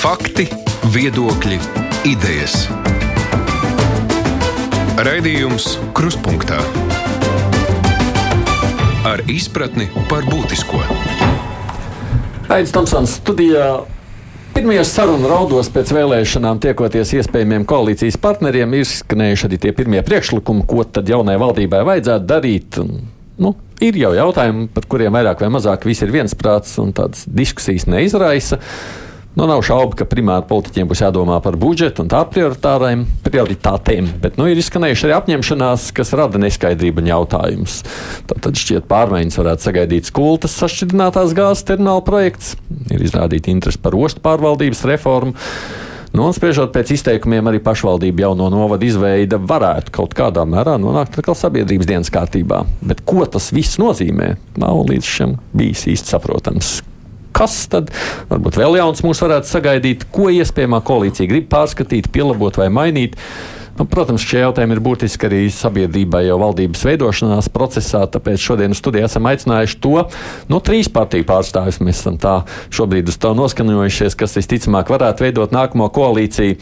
Fakti, viedokļi, idejas. Raidījums Kruspunktā ar izpratni par būtisko. Aizsmeļamies Tomsons studijā. Pirmajos sarunu raudos pēc vēlēšanām, tiekoties iespējamiem koalīcijas partneriem, ir skanējuši arī tie pirmie priekšlikumi, ko tad jaunai valdībai vajadzētu darīt. Nu, ir jau jautājumi, par kuriem vairāk vai mazāk visi ir viensprāts un tādas diskusijas neizraisa. Nu, nav šaubu, ka primāri politiķiem būs jādomā par budžetu un tā prioritātēm, bet nu, ir izskanējuši arī apņemšanās, kas rada neskaidrību un jautājumus. Tad šķiet, pārmaiņas varētu sagaidīt skultas sašķidrinātās gāzes termināla projekts, ir izrādīta interese par ostu pārvaldības reformu. Nu, un spriežot pēc izteikumiem, arī pašvaldība jauno novadu izveide varētu kaut kādā mērā nonākt atkal sabiedrības dienas kārtībā. Bet ko tas viss nozīmē, nav līdz šim bijis īsti saprotams. Kas tad varbūt vēl jauns mūs varētu sagaidīt, ko iespējamā koalīcija grib pārskatīt, pielabot vai mainīt? Nu, protams, šie jautājumi ir būtiski arī sabiedrībai jau valdības veidošanās procesā, tāpēc šodien studijā esam aicinājuši to nu, trīs partiju pārstāvjus. Mēs esam tā šobrīd uz to noskaņojušies, kas visticamāk varētu veidot nākamo koalīciju.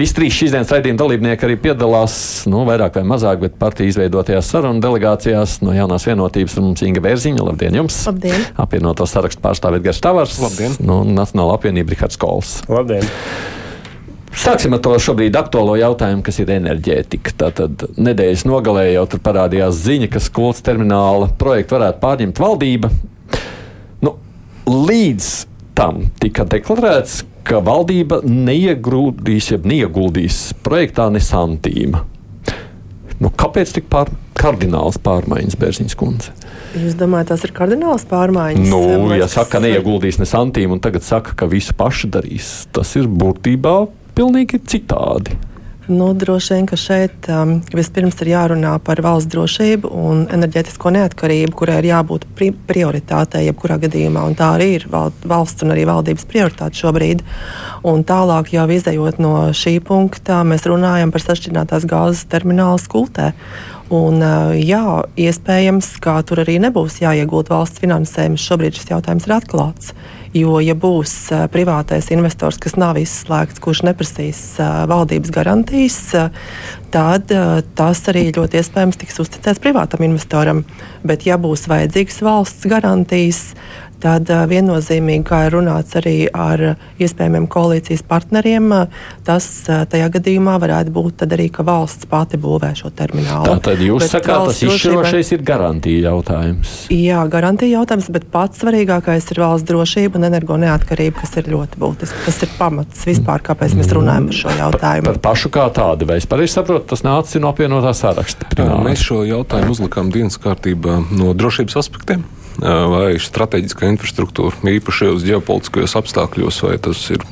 Visi trīs šīs dienas raidījuma dalībnieki arī piedalās, nu, vairāk vai mazāk, bet partiju izveidotajās sarunu delegācijās no jaunās vienotības ir mums Inga Bērziņa. Labdien jums! Labdien! Apvienoto sarakstu pārstāvēt Gars Tavars. Labdien! Nu, Nacionāla apvienība Rihards Kols. Labdien! Sāksim ar to šobrīd aktuālo jautājumu, kas ir enerģētika. Tātad nedēļas nogalē jau tur parādījās ziņa, ka skolas termināla projektu varētu pārņemt valdība. Nu, līdz tam tika deklarēts, ka valdība neiegrūdīs, jeb neieguldīs projektā ne santīma. Nu, kāpēc tik pār, kardināls pārmaiņas, Bērziņas kundze? Jūs domājat, tas ir kardināls pārmaiņas? Nu, Vai ja saka, ka neieguldīs ne santīmu, un tagad saka, ka visu paši darīs, tas ir būtībā pilnīgi citādi. Nu, droši vien, ka šeit um, vispirms ir jārunā par valsts drošību un enerģētisko neatkarību, kurai ir jābūt pri prioritātei jebkurā gadījumā. Tā arī ir val valsts un arī valdības prioritāte šobrīd. Un tālāk, jau izējot no šī punkta, mēs runājam par sašķidrinātās gāzes terminālu skultē. Un, uh, jā, iespējams, ka tur arī nebūs jāiegūt valsts finansējums. Šobrīd šis jautājums ir atklāts. Jo, ja būs privātais investors, kas nav izslēgts, kurš neprasīs valdības garantijas, tad tas arī ļoti iespējams tiks uzticēts privātam investoram. Bet, ja būs vajadzīgas valsts garantijas, tad viennozīmīgi, kā ir runāts arī ar iespējamiem koalīcijas partneriem, tas tajā gadījumā varētu būt arī, ka valsts pati būvē šo terminālu. Tātad jūs Bet sakāt, tas izšķirošais ir garantija jautājums. Jā, garantija jautājums, bet pats svarīgākais ir valsts drošība un energo neatkarība, kas ir ļoti būtiski. Tas ir pamats vispār, kāpēc mēs runājam par šo jautājumu. Par pašu kā tādu, vai es pareizi saprotu, tas nāca no apvienotā saraksta. Primāri. Mēs šo jautājumu uzlikām dienas kārtībā no drošības aspektiem. Vai strateģiskā infrastruktūra, īpaši uz ģeopolitiskajos apstākļos, vai tas ir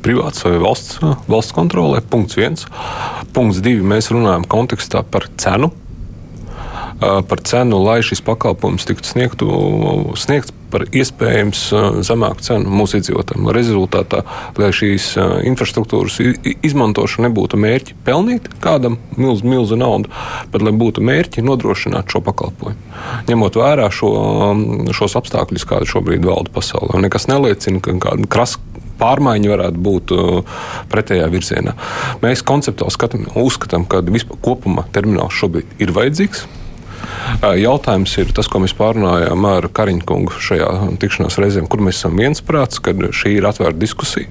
privāts vai valsts, valsts kontrolē? Punkts viens. Punkts divi. Mēs runājam kontekstā par cenu. Par cenu, lai šis pakalpojums tiktu sniegtu, sniegts par iespējams ā, zemāku cenu mūsu iedzīvotājiem. Rezultātā, lai šīs ā, infrastruktūras izmantošana nebūtu mērķi pelnīt kādam milzu, milzu naudu, bet lai būtu mērķi nodrošināt šo pakalpojumu. Ņemot vērā šo, šos apstākļus, kādi šobrīd valda pasaulē, nekas neliecina, ka kāda krasa pārmaiņa varētu būt uh, pretējā virzienā. Mēs konceptuāli skatām, uzskatām, ka vispār kopumā termināls šobrīd ir vajadzīgs. Jautājums ir tas, ko mēs pārunājām ar Kariņu kungu šajā tikšanās reizē, kur mēs esam viensprāts, ka šī ir atvērta diskusija,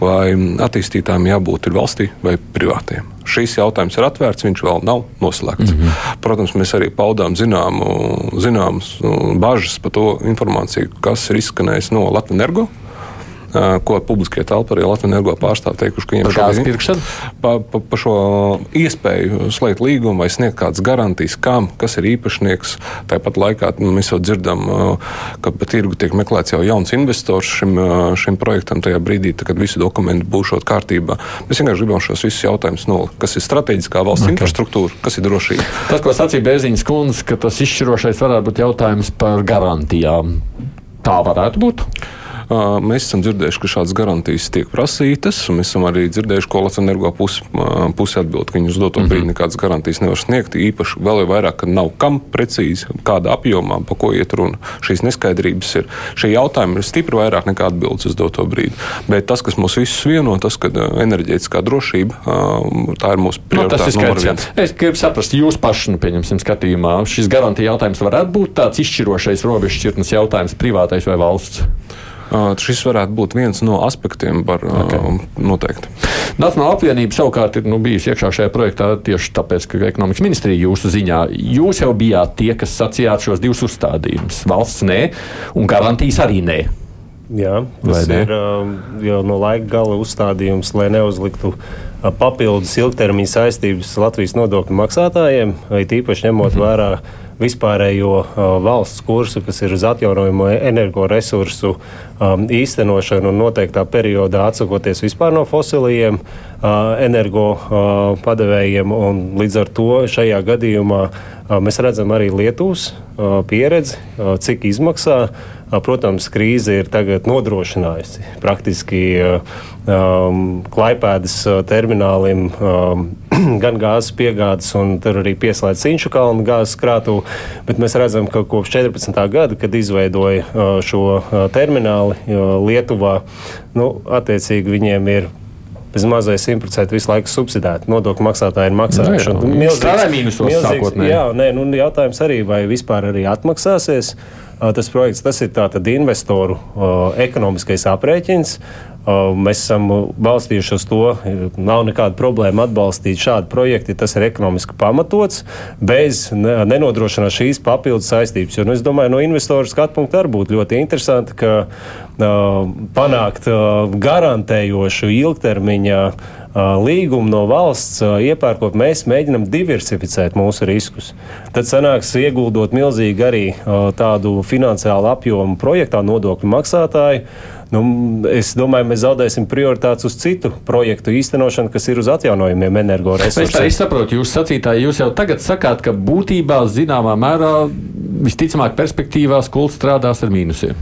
vai attīstītājiem jābūt ir valstī vai privātiem. Šīs jautājums ir atvērts, viņš vēl nav noslēgts. Mm -hmm. Protams, mēs arī paudām zināmu, zināmas uh, bažas par to informāciju, kas ir izskanējis no Latvijas energo. Ko publiskajā telpā arī Latvijas energo pārstāvji teikuši, ka viņiem šobrīd- pirkšanu? pa, pa, pa šo iespēju slēgt līgumu vai sniegt kādas garantijas, kam, kas ir īpašnieks. Tāpat laikā nu, mēs jau dzirdam, ka pa tirgu tiek meklēts jau jauns investors šim, šim projektam tajā brīdī, tā, kad visi dokumenti būšot kārtībā. Mēs vienkārši gribam šos visus jautājumus nolikt, kas ir strateģiskā valsts okay. infrastruktūra, kas ir drošība. Tas, ko sacīja Bērziņas kundze, ka tas izšķirošais varētu būt jautājums par garantijām. Tā varētu būt. Mēs esam dzirdējuši, ka šādas garantijas tiek prasītas, un mēs esam arī dzirdējuši, ko Latvijas energo pusi, pusi atbild, ka viņi uz doto brīdi mhm. nekādas garantijas nevar sniegt. Īpaši vēl vairāk, ka nav kam precīzi, kāda apjomā, pa ko iet runa. Šīs neskaidrības ir. Šie jautājumi ir stipri vairāk nekā atbildes uz doto brīdi. Bet tas, kas mūs visus vieno, tas, ka enerģētiskā drošība, tā ir mūsu prioritāte. Nu, numur viens. Es gribu saprast, jūs paši, nu, pieņemsim, skatījumā, šis garantija jautājums varētu būt tāds izšķirošais robežšķirtnes jautājums, privātais vai valsts? Uh, šis varētu būt viens no aspektiem, okay. uh, noteikti. Nacionāla apvienība savukārt ir nu, bijusi iekšā šajā projektā tieši tāpēc, ka ekonomikas ministrija jūsu ziņā. Jūs jau bijāt tie, kas sacījāt šos divus uzstādījumus. Valsts nē, un garantijas arī nē. Jā, tas ir uh, jau no laika gala uzstādījums, lai neuzliktu papildus ilgtermiņa saistības Latvijas nodokļu maksātājiem, vai tīpaši ņemot mm -hmm. vērā vispārējo uh, valsts kursu, kas ir uz atjaunojamo energoresursu um, īstenošanu un noteiktā periodā atsakoties vispār no fosiliem uh, energo uh, padevējiem. Līdz ar to šajā gadījumā mēs redzam arī Lietuvas pieredzi, cik izmaksā. Protams, krīze ir tagad nodrošinājusi praktiski um, klaipēdas terminālim um, gan gāzes piegādes, un tur arī pieslēdz Inču kalnu gāzes krātuvu. Bet mēs redzam, ka kopš 14. gada, kad izveidoja šo termināli Lietuvā, nu, attiecīgi viņiem ir bez mazais 100% visu laiku subsidēti. Nodokļu maksātāji ir maksājuši. Nu, milzīgs, milzīgs, jā, nē, nu, jautājums arī, vai vispār arī atmaksāsies. Tas projekts tas ir tātad investoru ekonomiskais aprēķins. Uh, mēs esam balstījuši uz to, nav nekāda problēma atbalstīt šādu projektu, ja tas ir ekonomiski pamatots, bez nenodrošināt šīs papildus saistības. Jo, nu, es domāju, no investoru skatu punkta arī būtu ļoti interesanti, ka uh, panākt uh, garantējošu ilgtermiņa līgumu no valsts iepērkot, mēs mēģinam diversificēt mūsu riskus. Tad sanāks ieguldot milzīgi arī tādu finansiālu apjomu projektā nodokļu maksātāju. Nu, es domāju, mēs zaudēsim prioritātes uz citu projektu īstenošanu, kas ir uz atjaunojumiem energoresursiem. Es tā saprotu, jūs sacītāji, jūs jau tagad sakāt, ka būtībā zināmā mērā visticamāk perspektīvā skolā strādās ar mīnusiem.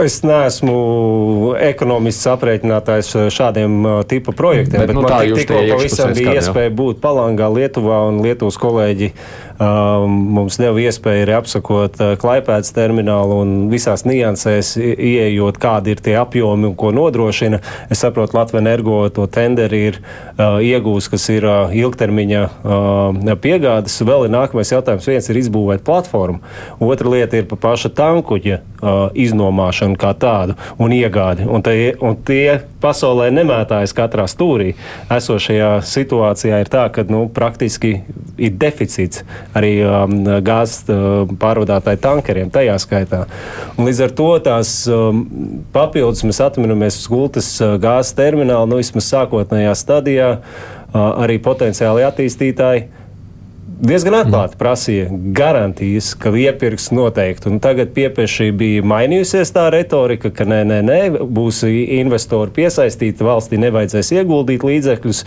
Es neesmu ekonomists aprēķinātājs šādiem uh, tipu projektiem, bet, bet nu, man tikko pavisam bija iespēja būt Palangā, Lietuvā un Lietuvas kolēģi Um, mums deva iespēju arī apsakot uh, klaipēdas terminālu un visās niansēs ieejot, kādi ir tie apjomi un ko nodrošina. Es saprotu, Latvijas energo to tenderi ir uh, iegūs, kas ir uh, ilgtermiņa uh, piegādes. Vēl ir nākamais jautājums. Viens ir izbūvēt platformu, otra lieta ir pa paša tankuģa uh, iznomāšanu kā tādu un iegādi. Un, tie, un tie pasaulē nemētājas katrā stūrī. Esošajā situācijā ir tā, ka nu, praktiski ir deficīts arī um, gāzes uh, pārvadātāju tankeriem tajā skaitā. Un līdz ar to tās um, papildus mēs atminamies uz gultas uh, gāzes terminālu, nu vismaz sākotnējā stadijā, uh, arī potenciāli attīstītāji diezgan atklāti prasīja garantijas, ka iepirks noteikti. Un tagad piepieši bija mainījusies tā retorika, ka nē, nē, nē, būs investori piesaistīti, valstī nevajadzēs ieguldīt līdzekļus.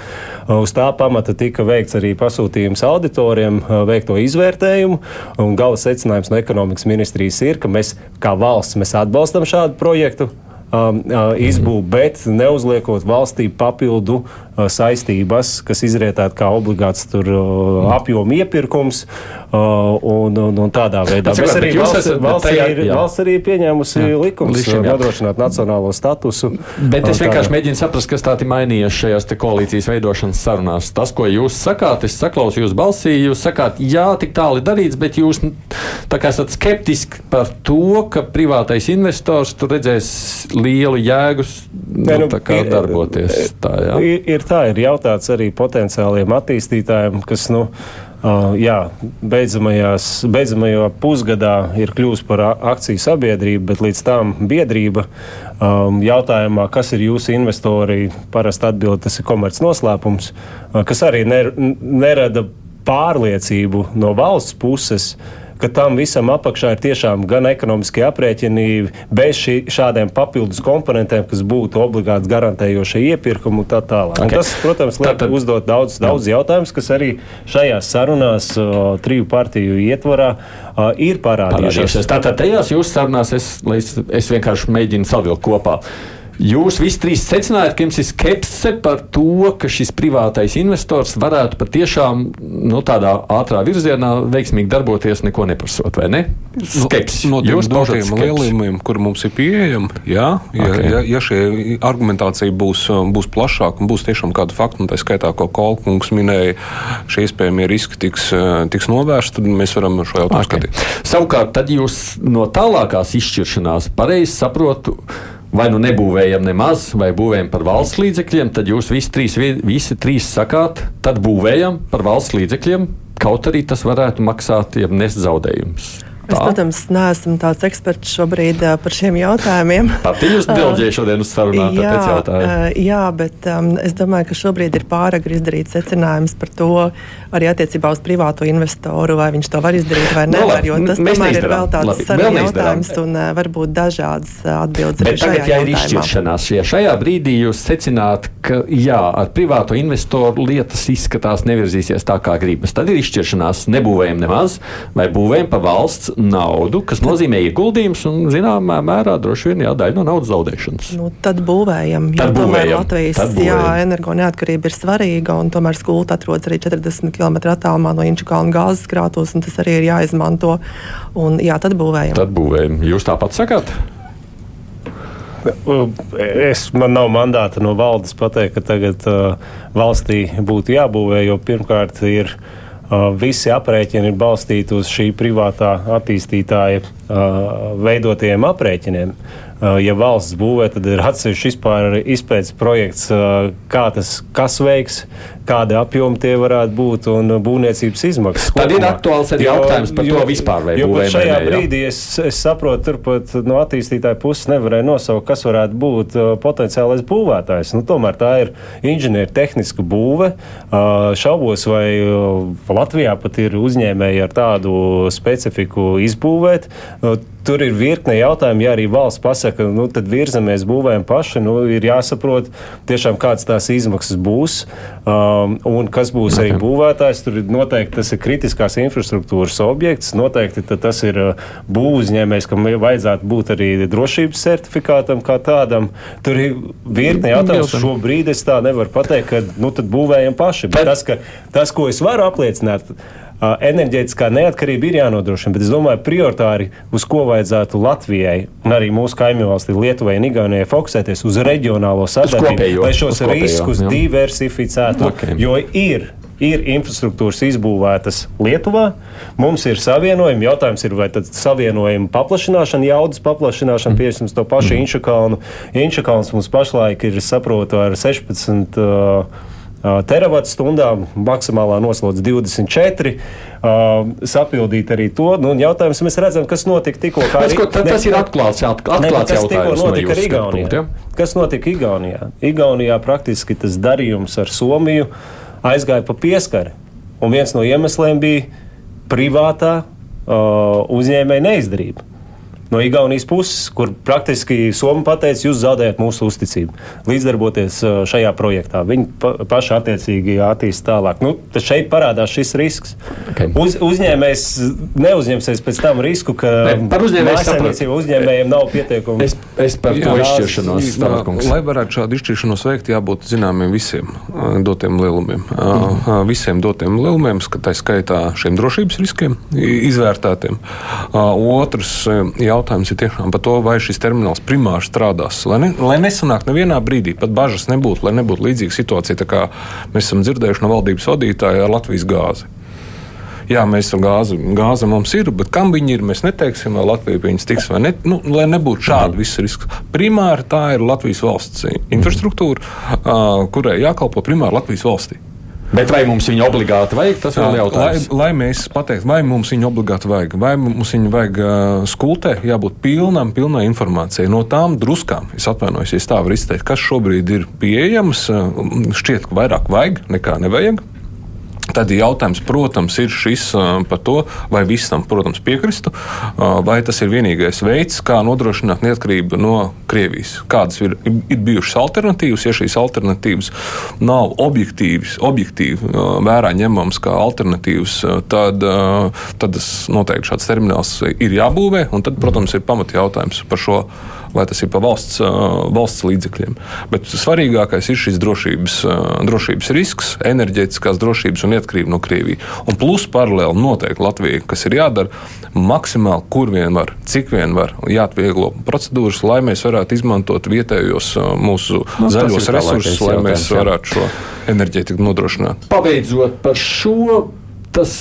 Uz tā pamata tika veikts arī pasūtījums auditoriem, veikto izvērtējumu. Gala secinājums no ekonomikas ministrijas ir, ka mēs kā valsts mēs atbalstam šādu projektu izbūvi, bet neuzliekot valstī papildu uh, saistības, kas izrietētu kā obligāts tur, uh, apjoma iepirkums. Uh, un, un, un tādā veidā mēs arī valsts, esat, valsts, tajā, ir, valsts arī pieņēmusi jā. likums, Līšiem, nodrošināt nacionālo statusu. Bet es vienkārši mēģinu saprast, kas tā ir mainījies šajās koalīcijas veidošanas sarunās. Tas, ko jūs sakāt, es saklausījos balsī, jūs sakāt, jā, tik tālu ir darīts, bet jūs esat skeptiski par to, ka privātais investors tur redzēs lielu jēgu nu, nu, ir, darboties. Tā, jā. ir, ir tā, ir jautāts arī potenciāliem attīstītājiem, kas. Nu, Uh, jā, beidzamajā pusgadā ir kļuvusi par akciju sabiedrību, bet līdz tam biedrība um, jautājumā, kas ir jūsu investori, parasti atbild, tas ir komerc noslēpums, uh, kas arī ner, nerada pārliecību no valsts puses, ka tam visam apakšā ir tiešām gan ekonomiskie aprēķini, bez šī, šādiem papildus komponentiem, kas būtu obligāti garantējošie iepirkumi un tā tālāk. Okay. Un tas, protams, liek Tātad... uzdot daudz, daudz jautājumus, kas arī šajās sarunās o, triju partiju ietvarā o, ir parādījušies. parādījušies. Tātad tajās jūsu sarunās es, es, es vienkārši mēģinu savilkt kopā. Jūs visi trīs secinājāt, ka jums ir skepse par to, ka šis privātais investors varētu patiešām nu, tādā ātrā virzienā veiksmīgi darboties, neko neprasot, vai ne? Skepsi. No, no tiem dažiem lielumiem, kur mums ir pieejami, jā, ja, okay. ja, ja šī argumentācija būs, būs plašāka un būs tiešām kāda fakta, un tā skaitā, ko Kolkungs minēja, šie iespējamie riski tiks, tiks novērsti, tad mēs varam šo jautājumu okay. skatīt. Savukārt, tad jūs no tālākās izšķiršanās pareizi saprotu vai nu nebūvējam nemaz, vai būvējam par valsts līdzekļiem, tad jūs visi trīs, visi trīs sakāt, tad būvējam par valsts līdzekļiem, kaut arī tas varētu maksāt, ja nes zaudējumus. Es, protams, neesmu tāds eksperts šobrīd par šiem jautājumiem. Pati jūs dilģēja šodien uz sarunā, jā, jā, bet um, es domāju, ka šobrīd ir pāragri izdarīt secinājums par to arī attiecībā uz privāto investoru, vai viņš to var izdarīt vai nu, nevar, jo tas tomēr ir vēl tāds saruna jautājums un uh, varbūt dažādas atbildes bet tagad, ja ir izšķiršanās, ja šajā brīdī jūs secināt, ka jā, ar privāto investoru lietas izskatās nevirzīsies tā, kā gribas, tad ir izšķiršanās. Nebūvējam nemaz vai būvējam pa valsts naudu, kas nozīmē ieguldījums un, zināmā mērā, droši vien jā, daļa no naudas zaudēšanas. Nu, tad būvējam. Tad jo būvējam. Latvijas tad būvējam. jā, energo neatkarība ir svarīga, un tomēr skulta atrodas arī 40 km attālumā no Inčukāna gāzes krātos, un tas arī ir jāizmanto. Un, jā, tad būvējam. Tad būvējam. Jūs tāpat sakāt? Es, man nav mandāta no valdes pateikt, ka tagad uh, valstī būtu jābūvē, jo pirmkārt ir Uh, visi aprēķini ir balstīti uz šī privātā attīstītāja uh, veidotajiem aprēķiniem. Uh, ja valsts būvē, tad ir atsevišķs vispār izpētes projekts, uh, kā tas, kas veiks, kāda apjoma tie varētu būt un būvniecības izmaksas. Tad ir aktuāls arī jautājums par jo, to vispār, vai būvē. Šajā ne, brīdī es, es saprotu, turpat no attīstītāja puses nevarēja nosaukt, kas varētu būt uh, potenciālais būvētājs. Nu, tomēr tā ir inženieru tehniska būve. Šaubos, vai Latvijā pat ir uzņēmēji ar tādu specifiku izbūvēt. Tur ir virkne jautājumu, ja arī valsts pasaka, nu, tad virzamies, būvējam paši. Nu, ir jāsaprot, tiešām kādas tās izmaksas būs um, un kas būs arī būvētājs. Tur ir noteikti tas ir kritiskās infrastruktūras objekts. Noteikti tas ir uh, būvuzņēmējs, kam vajadzētu būt arī drošības certifikātam kā tādam. Tur ir virkne jautājumu. Šobrīd es tā nevaru pateikt, ka nu, būvējam paši. Bet tas, ka, tas, ko es varu apliecināt, enerģētiskā neatkarība ir jānodrošina, bet es domāju, prioritāri, uz ko vajadzētu Latvijai un arī mūsu kaimiņu valstī Lietuvai un Igaunijai fokusēties uz reģionālo sadarbību, lai šos kopējo, riskus jā. diversificētu, okay. jo ir. Ir infrastruktūras izbūvētas Lietuvā, mums ir savienojumi. Jautājums ir, vai tad savienojuma paplašināšana, jaudas paplašināšana, mm. pieņemsim to pašu mm. Inčakalnu. Inčakalns mums pašlaik ir, saprotu, ar 16. Uh, teravatstundām, maksimālā noslodze 24. Uh, sapildīt arī to. Nu, jautājums mēs redzam, kas notika tikko. Tas, ko, ne, tas ir atklāts, atklāts ne, kas jautājums. Notika no Igaunijā. Punkt, ja? Kas notika Igaunijā? Igaunijā praktiski tas darījums ar Somiju aizgāja pa pieskari. Un viens no iemesliem bija privātā uh, uzņēmēja neizdarība no Igaunijas puses, kur praktiski Somija pateica, jūs zaudējat mūsu uzticību līdzdarboties šajā projektā. Viņi pa, paši attiecīgi attīstīs tālāk. Nu, tad šeit parādās šis risks. Okay. Uz, uzņēmējs neuzņemsies pēc tam risku, ka uzņēmējiem uzņēmējiem nav pietiekami. Es, es par to izšķiršanos stāvoklis. Lai varētu šādu izšķiršanos veikt, jābūt zināmiem visiem dotiem lielumiem. Mm. Visiem dotiem lielumiem, tā skaitā šiem drošības riskiem izvērtētiem. Otrs jautājums jautājums ir tiešām par to, vai šis termināls primāri strādās. Lai, ne, lai nesanāk nevienā brīdī, pat bažas nebūtu, lai nebūtu līdzīga situācija, kā mēs esam dzirdējuši no valdības vadītāja ar Latvijas gāzi. Jā, mēs esam gāzi, gāze mums ir, bet kam viņi ir, mēs neteiksim, vai Latvija pie viņas tiks vai ne. Nu, lai nebūtu šādi visi riski. Primāri tā ir Latvijas valsts infrastruktūra, kurai jākalpo primāri Latvijas valstī. Bet vai mums viņu obligāti vajag? Tas vēl ir jautājums. Lai, lai mēs pateiktu, vai mums viņu obligāti vajag, vai mums viņu vajag uh, skultē, jābūt pilnam, pilnai informācijai. No tām druskām, es atvainojos, ja tā var izteikt, kas šobrīd ir pieejams, uh, šķiet, ka vairāk vajag nekā nevajag. Tad jautājums, protams, ir šis par to, vai viss tam, protams, piekristu, vai tas ir vienīgais veids, kā nodrošināt neatkarību no Krievijas. Kādas ir, ir bijušas alternatīvas, ja šīs alternatīvas nav objektīvas, objektīvi vērā ņemamas kā alternatīvas, tad, tad noteikti šāds termināls ir jābūvē, un tad, protams, ir pamat jautājums par šo vai tas ir pa valsts, valsts līdzekļiem. Bet svarīgākais ir šis drošības, drošības risks, enerģētiskās drošības un neatkarība no Krievijas. Un plus paralēli noteikti Latvija, kas ir jādara maksimāli, kur vien var, cik vien var, jāatvieglo procedūras, lai mēs varētu izmantot vietējos mūsu no, zaļos resursus, lai mēs varētu šo enerģētiku nodrošināt. Pabeidzot par šo, tas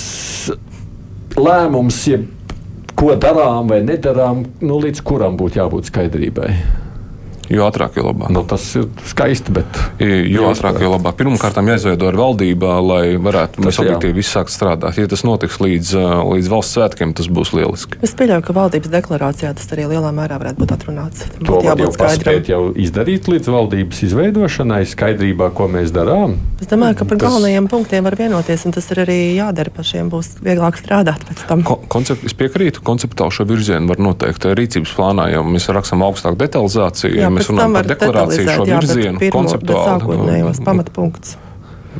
lēmums, jeb ko darām vai nedarām, nu, līdz kuram būtu jābūt skaidrībai. Jo ātrāk, jo labāk. Nu, tas ir skaisti. Bet... Jo ātrāk, jo labāk. Pirmkārt, jāizveido ar valdībā, lai varētu tas, mēs objektīvi viss sākt strādāt. Ja tas notiks līdz, līdz valsts svētkiem, tas būs lieliski. Es pieļauju, ka valdības deklarācijā tas arī lielā mērā varētu būt atrunāts. Tam to jau paspēt jau izdarīt līdz valdības izveidošanai, skaidrībā, ko mēs darām. Es domāju, ka par tas... galvenajiem punktiem var vienoties, un tas ir arī jādara pašiem. Būs vieglāk strādāt pēc tam. Ko, koncept, es piekrītu, konceptuāli šo virzienu var noteikt rīcības plānā, jo mēs rakstam augstāku detalizāciju. Jā, mēs runājam par deklarāciju, šo virzienu, pirmo, konceptuāli. Sākotnējos pamatpunktus.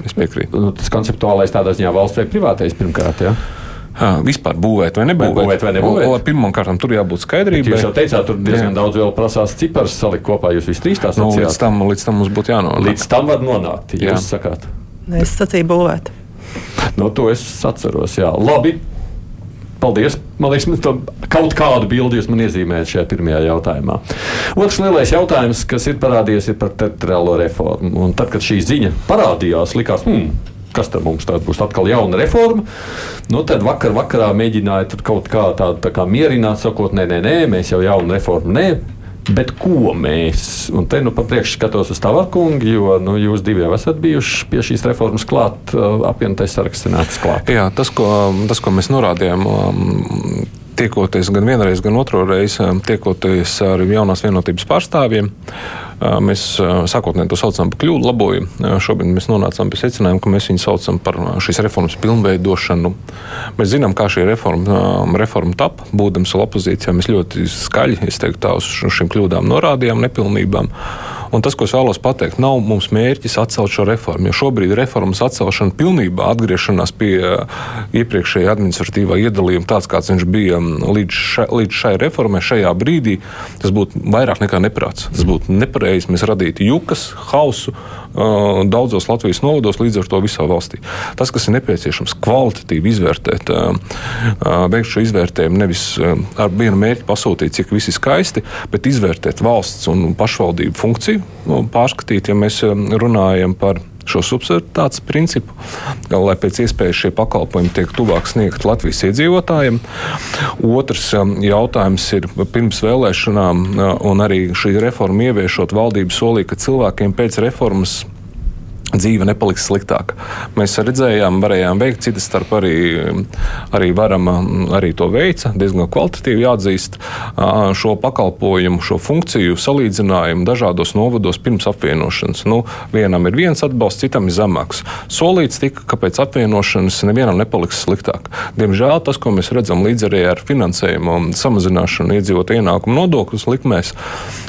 Es piekrītu. Nu, tas konceptuālais tādā ziņā valsts vai privātais pirmkārt. Ja? Ha, vispār būvēt vai nebūvēt. Būvēt vai nebūvēt. Pirmkārt, tur jābūt skaidrībai. Jūs jau teicāt, tur diezgan jā. daudz vēl prasās cipars salikt kopā. Jūs visi trīs tās nu, līdz, tam, līdz tam mums būtu jānonāk. Līdz tam var nonākt, ja jūs sakāt. Nē, es sacīju būvēt. No nu, to es atceros, jā. Labi, Paldies! Man liekas, to kaut kādu bildi jūs man iezīmējat šajā pirmajā jautājumā. Otrs lielais jautājums, kas ir parādījies, ir par teritoriālo reformu. Un tad, kad šī ziņa parādījās, likās, hmm, kas tad mums tāda būs atkal jauna reforma. Nu, tad vakar vakarā mēģināja kaut kā tādu tā kā mierināt, sakot, nē, nē, nē, mēs jau jaunu reformu nē. Bet ko mēs, un te nu papriekš skatos uz Tavarkungu, jo nu, jūs divi jau esat bijuši pie šīs reformas klāt, apvienotais saraksts nācis klāt. Jā, tas, ko, tas, ko mēs norādījām. Um, tiekoties gan vienreiz, gan otru reizi, um, tiekoties ar jaunās vienotības pārstāvjiem. Uh, mēs uh, sākotnēji to saucam par kļūdu labojumu. Uh, šobrīd mēs nonācām pie secinājuma, ka mēs viņu saucam par šīs reformas pilnveidošanu. Mēs zinām, kā šī reforma, um, reforma tapa. Būdams opozīcijā, mēs ļoti skaļi teiktu, tā, uz šīm kļūdām norādījām, nepilnībām. Un tas, ko es vēlos pateikt, nav mums mērķis atcelt šo reformu. Jo šobrīd reformas atcelšana pilnībā atgriešanās pie iepriekšējā administratīvā iedalījuma, tāds kāds viņš bija līdz, ša, līdz šai reformai, šajā brīdī, tas būtu vairāk nekā neprāts. Tas būtu nepareizi. Mēs radītu jukas, hausu daudzos Latvijas novados, līdz ar to visā valstī. Tas, kas ir nepieciešams, kvalitatīvi izvērtēt, uh, uh, veikt šo izvērtējumu nevis ar vienu mērķi pasūtīt, cik viss ir skaisti, bet izvērtēt valsts un pašvaldību funkciju, pārskatīt, ja mēs runājam par šo subsidiaritātes principu, lai pēc iespējas šie pakalpojumi tiek tuvāk sniegt Latvijas iedzīvotājiem. Otrs um, jautājums ir pirms vēlēšanām, uh, un arī šī reforma ieviešot, valdība solīja, ka cilvēkiem pēc reformas dzīve nepaliks sliktāka. Mēs redzējām, varējām veikt, citas starp arī, arī varam, arī to veica, diezgan kvalitatīvi jāatzīst šo pakalpojumu, šo funkciju salīdzinājumu dažādos novados pirms apvienošanas. Nu, vienam ir viens atbalsts, citam ir zemāks. Solīts tika, ka pēc apvienošanas nevienam nepaliks sliktāk. Diemžēl tas, ko mēs redzam līdz arī ar finansējumu samazināšanu iedzīvot ienākumu nodokļus likmēs,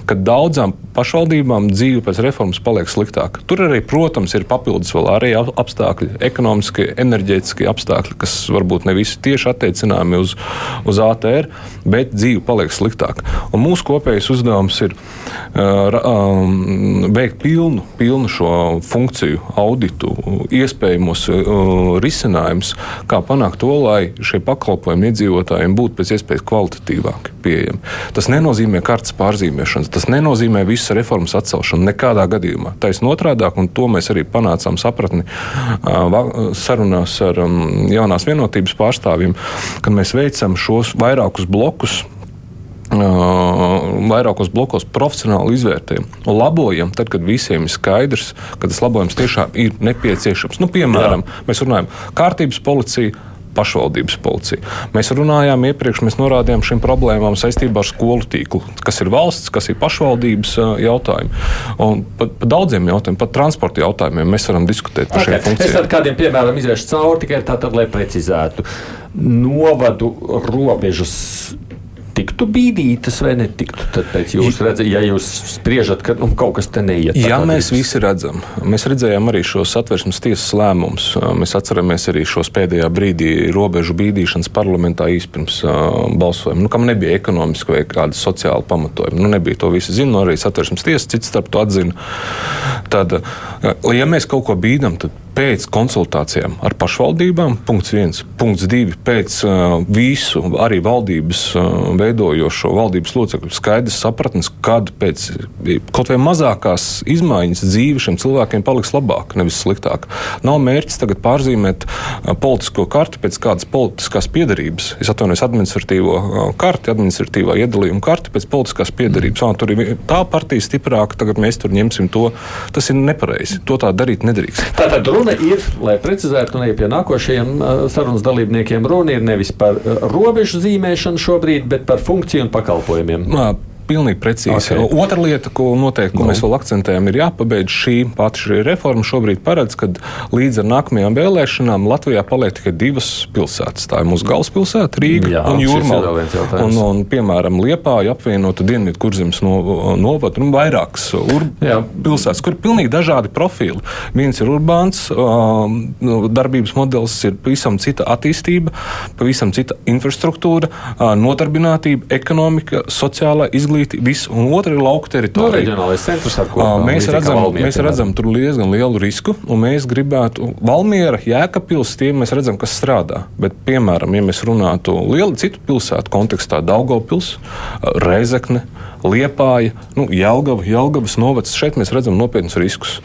ka daudzām pašvaldībām dzīve pēc reformas paliek sliktāka. Tur arī, protams, ir papildus vēl arī apstākļi, ekonomiskie, enerģētiskie apstākļi, kas varbūt ne visi tieši attiecināmi uz, uz ATR, bet dzīve paliek sliktāka. Un mūsu kopējais uzdevums ir uh, um, veikt pilnu, pilnu šo funkciju auditu, iespējamos uh, risinājumus, kā panākt to, lai šie pakalpojumi iedzīvotājiem būtu pēc iespējas kvalitatīvāki pieejami. Tas nenozīmē kartes pārzīmēšanas, tas nenozīmē visas reformas atcelšanu nekādā gadījumā. Taisnība otrādi, un to mēs arī panācām sapratni sarunās ar jaunās vienotības pārstāvjiem, kad mēs veicam šos vairākus blokus vairākos blokos profesionāli izvērtējam un labojam, tad, kad visiem ir skaidrs, ka tas labojums tiešām ir nepieciešams. Nu, piemēram, Jā. mēs runājam, kārtības policija pašvaldības policija. Mēs runājām iepriekš, mēs norādījām šīm problēmām saistībā ar skolu tīklu, kas ir valsts, kas ir pašvaldības jautājumi. Un par pa daudziem jautājumiem, pat transporta jautājumiem mēs varam diskutēt par okay. šiem funkcijām. Es ar kādiem piemēram iziešu cauri tikai tātad, lai precizētu. Novadu robežas tiktu bīdītas vai netiktu? Tad pēc jūsu redzes, ja jūs spriežat, ka nu, kaut kas te neiet. Jā, mēs arī. visi redzam. Mēs redzējām arī šos satversmes tiesas lēmumus. Mēs atceramies arī šos pēdējā brīdī robežu bīdīšanas parlamentā īspirms uh, balsojumu, nu, kam nebija ekonomiski vai kāda sociāla pamatojuma. Nu, nebija to visi zina, arī satversmes tiesa cits starp to atzina. Tad, ja mēs kaut ko bīdam, tad pēc konsultācijām ar pašvaldībām, punkts viens, punkts divi, pēc uh, visu arī valdības uh, veidojošo valdības locekļu skaidrs sapratnes, kad pēc kaut vai mazākās izmaiņas dzīve šiem cilvēkiem paliks labāk, nevis sliktāk. Nav mērķis tagad pārzīmēt uh, politisko karti pēc kādas politiskās piedarības. Es atvainojos administratīvo uh, karti, administratīvā iedalījuma karti pēc politiskās piedarības. Mm. Tur ir tā partija stiprāka, tagad mēs tur ņemsim to. Tas ir nepareizi. To tā darīt nedrīkst. Tātad runa ir, lai precizētu, un arī pie nākošajiem sarunas dalībniekiem, runa ir nevis par robežu zīmēšanu šobrīd, bet par funkciju un pakalpojumiem. Nā, Pilnīgi precīzi. Okay. Otra lieta, ko noteikti ko no. mēs vēl akcentējam, ir jāpabeidz šī pati šī reforma. Šobrīd paredz, ka līdz ar nākamajām vēlēšanām Latvijā paliek tikai divas pilsētas. Tā ir mūsu galvaspilsēta, Rīga Jā, un Jūrmala. Un, un, piemēram, Liepāja apvienota Dienvidu kurzemes no, novada un vairākas pilsētas, kur ir pilnīgi dažādi profili. Viens ir urbāns, um, darbības modelis ir pavisam cita attīstība, pavisam cita infrastruktūra, uh, nodarbinātība, ekonomika, sociālā izglītība izglītība, viss, un otra ir lauka teritorija. No, centrs, ko, mēs redzam, Valmiera, mēs redzam tur diezgan lielu risku, un mēs gribētu Valmiera, Jēkabpils, tie mēs redzam, kas strādā. Bet, piemēram, ja mēs runātu lielu citu pilsētu kontekstā, Daugavpils, Reizekne, Liepāja, nu, Jelgava, Jelgavas novacs. Šeit mēs redzam nopietnus riskus.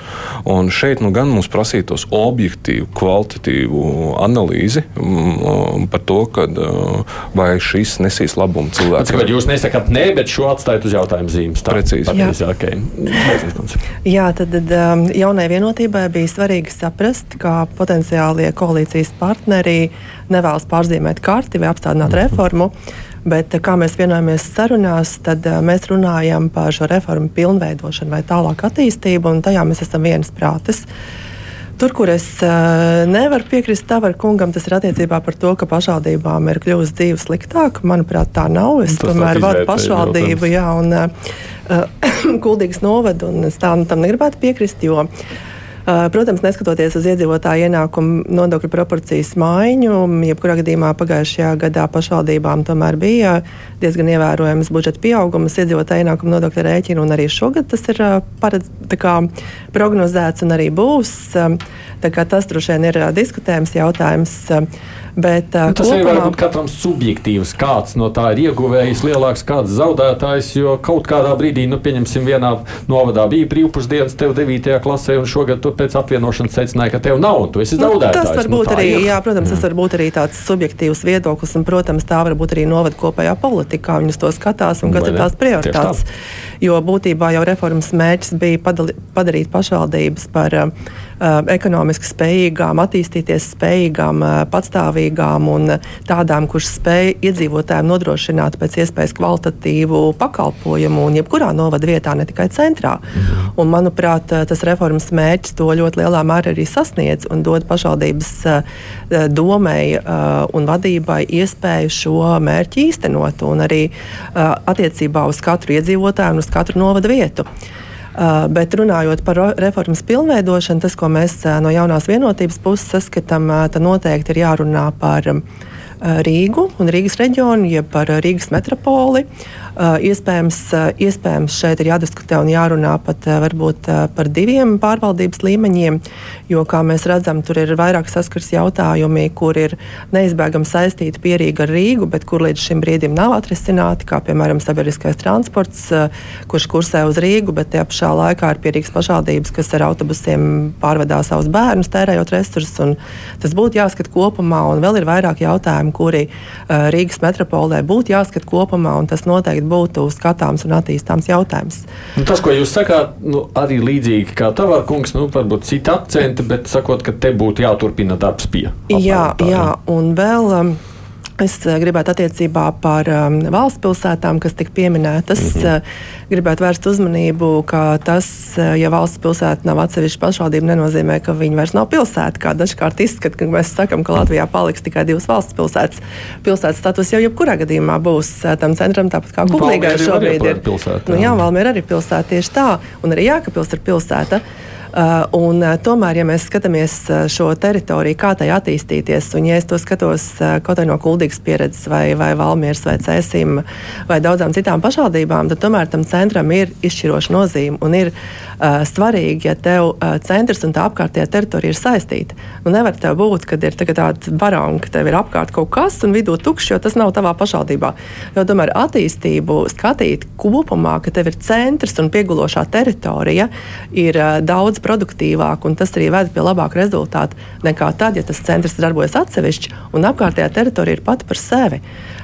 Un šeit nu, gan mums prasītos objektīvu, kvalitatīvu analīzi um, par to, kad, uh, vai šis nesīs labumu cilvēkiem. Jūs nesakāt nē, bet šo atstājat uz jautājumu zīmes. Tā precīzi. Jā. Okay. Jā, tad, tad um, jaunai vienotībai bija svarīgi saprast, ka potenciālie koalīcijas partneri nevēlas pārzīmēt karti vai apstādināt mm -hmm. reformu. Bet, kā mēs vienojamies sarunās, tad uh, mēs runājam par šo reformu pilnveidošanu vai tālāku attīstību, un tajā mēs esam viensprātis. Tur, kur es uh, nevaru piekrist Tavaru kungam, tas ir attiecībā par to, ka pašvaldībām ir kļuvusi dzīve sliktāka. Manuprāt, tā nav. Es tomēr vadu pašvaldību, jā, un uh, kuldīgas novadu, un es tam, tam negribētu piekrist, jo Uh, protams, neskatoties uz iedzīvotāju ienākumu nodokļu proporcijas maiņu, jebkurā gadījumā pagājušajā gadā pašvaldībām tomēr bija diezgan ievērojams budžeta pieaugums, iedzīvotāju ienākumu nodokļu rēķinu, un arī šogad tas ir uh, paredz, kā, prognozēts un arī būs. Um, tas droši vien ir diskutējams jautājums. Bet, uh, nu, tas kopumā... arī var būt katram subjektīvs. Kāds no tā ir ieguvējis, lielāks, kāds zaudētājs. Jo kaut kādā brīdī, nu, pieņemsim, vienā novadā bija brīvpusdienas, tev 9. klasē, un šogad tu pēc apvienošanas secināji, ka tev nav, tu esi zaudētājs. Nu, tas var nu, būt arī, ir. jā, protams, tas var būt arī tāds subjektīvs viedoklis, un, protams, tā var būt arī novada kopējā politikā. Viņus to skatās, un kas Vai ir tās prioritātes. Jo būtībā jau reformas mērķis bija padali, padarīt pašvaldības par uh, ekonomiski spējīgām, attīstīties spējīgām, uh, patstāvīgām un tādām, kuras spēj iedzīvotājiem nodrošināt pēc iespējas kvalitatīvu pakalpojumu un jebkurā novada vietā, ne tikai centrā. Mhm. Un, manuprāt, tas reformas mērķis to ļoti lielā mērā arī sasniedz un dod pašvaldības uh, domai uh, un vadībai iespēju šo mērķi īstenot un arī uh, attiecībā uz katru iedzīvotāju un uz katru novada vietu. Uh, bet runājot par reformas pilnveidošanu, tas, ko mēs uh, no jaunās vienotības puses saskatām, uh, tad noteikti ir jārunā par uh, Rīgu un Rīgas reģionu, jeb par Rīgas metropoli. Iespējams, iespējams šeit ir jādiskutē un jārunā pat varbūt par diviem pārvaldības līmeņiem, jo, kā mēs redzam, tur ir vairāk saskars jautājumi, kur ir neizbēgami saistīti pierīgi ar Rīgu, bet kur līdz šim brīdim nav atrisināti, kā piemēram sabiedriskais transports, kurš kursē uz Rīgu, bet tajā pašā laikā ir pierīgas pašvaldības, kas ar autobusiem pārvedā savus bērnus, tērējot resursus. Tas būtu jāskat kopumā, un vēl ir vairāk jautājumu, kuri uh, Rīgas metropolē būtu jāskat kopumā, un tas noteikti būtu skatāms un attīstāms jautājums. Un tas, ko jūs sakāt, nu, arī līdzīgi kā Tavāra kungs, nu, varbūt cita akcenta, bet sakot, ka te būtu jāturpina darbs pie. Jā, jā, un vēl. Um, Es eh, gribētu attiecībā par um, valsts pilsētām, kas tika pieminētas, mm -hmm. uh, gribētu vērst uzmanību, ka tas, uh, ja valsts pilsēta nav atsevišķa pašvaldība, nenozīmē, ka viņi vairs nav pilsēta. Kā dažkārt izskata, ka mēs sakām, ka Latvijā paliks tikai divas valsts pilsētas. Pilsētas status jau jebkurā gadījumā būs uh, tam centram, tāpat kā Kuklīgai šobrīd ir. Pilsēta, nu, jā, Valmiera arī pilsēta tieši tā, un arī Jākapils ir pilsēta. Uh, un, uh, tomēr, ja mēs skatāmies uh, šo teritoriju, kā tai attīstīties, un ja es to skatos kaut no kuldīgas pieredzes, vai, vai Valmieras, vai Cēsim, vai daudzām citām pašvaldībām, tad tomēr tam centram ir izšķiroša nozīme. Un ir uh, svarīgi, ja tev uh, centrs un tā apkārtējā teritorija ir saistīta. Nu, nevar tev būt, kad ir tāda baronka, ka tev ir apkārt kaut kas un vidū tukšs, jo tas nav tavā pašvaldībā. Jo tomēr attīstību skatīt kopumā, ka tev ir centrs un piegulošā teritorija, ir uh, daudz produktīvāk, un tas arī ved pie labāka rezultāta nekā tad, ja tas centrs darbojas atsevišķi un apkārtējā teritorija ir pati par sevi.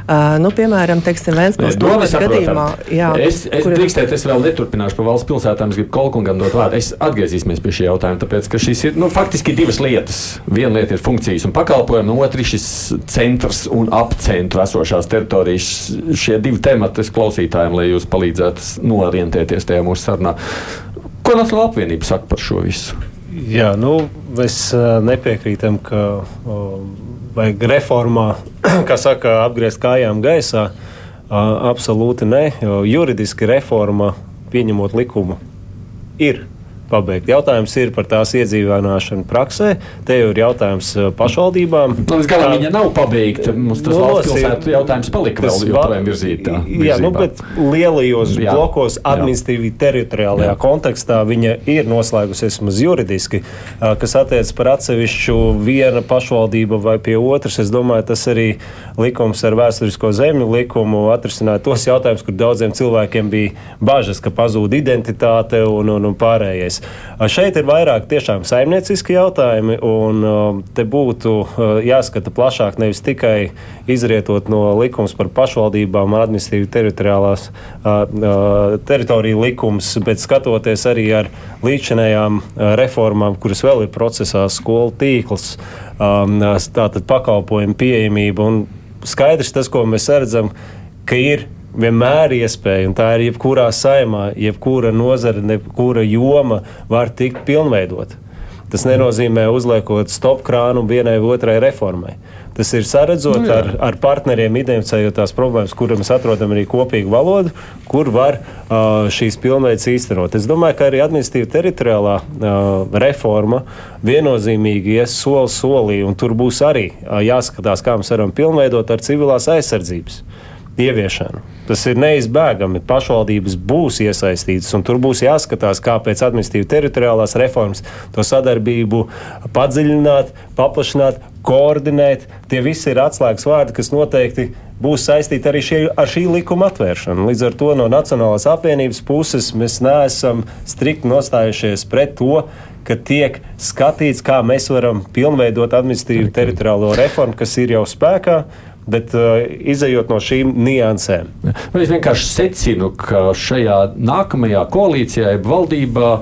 Uh, nu, piemēram, Vēnspils novads gadījumā. Jā, es es kur... drīkstētu, es vēl neturpināšu par valsts pilsētām, es gribu Kolkungam dot vārdu. Es atgriezīsimies pie šī jautājuma, tāpēc, ka šīs ir, nu, faktiski divas lietas. Viena lieta ir funkcijas un pakalpojumi, no otras šis centrs un apcentru esošās teritorijas. Šie divi temati klausītājiem, lai jūs palīdzētu norientēties tajā mūsu sarunā. Ko Nacionāla apvienība saka par šo visu? Jā, nu, mēs nepiekrītam, ka vajag reformā, kā saka, apgriezt kājām gaisā. Absolūti nē, jo juridiski reforma, pieņemot likumu, ir pabeigt. Jautājums ir par tās iedzīvināšanu praksē. Te jau ir jautājums uh, pašvaldībām. Nu, līdz galam viņa nav pabeigta. Mums tas nu, valsts pilsētu jautājums palika vēl joprojām virzītā. Jā, nu, bet lielajos jā, blokos administratīvi teritoriālajā jā. kontekstā viņa ir noslēgusies maz juridiski, uh, kas attiec par atsevišķu viena pašvaldība vai pie otras. Es domāju, tas arī likums ar vēsturisko zemju likumu atrisināja tos jautājumus, kur daudziem cilvēkiem bija bažas, ka pazūd identitāte un, un, un pārējais jautājums. Šeit ir vairāk tiešām saimnieciski jautājumi, un te būtu jāskata plašāk, nevis tikai izrietot no likums par pašvaldībām, administratīvi teritoriālās teritoriju likums, bet skatoties arī ar līdzinējām reformām, kuras vēl ir procesā, skolu tīkls, tātad pakalpojumu pieejamība. Un skaidrs tas, ko mēs redzam, ka ir vienmēr iespēja, un tā ir jebkurā saimā, jebkura nozara, jebkura joma var tikt pilnveidota. Tas nenozīmē uzliekot stop krānu vienai vai otrai reformai. Tas ir saredzot nu, ar, ar partneriem, identificējot tās problēmas, kur mēs atrodam arī kopīgu valodu, kur var uh, šīs pilnveids īstenot. Es domāju, ka arī administratīva teritoriālā uh, reforma viennozīmīgi ies soli solī, un tur būs arī uh, jāskatās, kā mēs varam pilnveidot ar civilās aizsardzības ieviešanu. Tas ir neizbēgami. Pašvaldības būs iesaistītas, un tur būs jāskatās, kā pēc administratīvas teritoriālās reformas to sadarbību padziļināt, paplašināt, koordinēt. Tie visi ir atslēgas vārdi, kas noteikti būs saistīti arī šie, ar šī likuma atvēršanu. Līdz ar to no Nacionālās apvienības puses mēs neesam strikti nostājušies pret to, ka tiek skatīts, kā mēs varam pilnveidot administratīvu teritoriālo reformu, kas ir jau spēkā bet uh, izējot no šīm niansēm. Nu, es vienkārši secinu, ka šajā nākamajā koalīcijā, valdībā,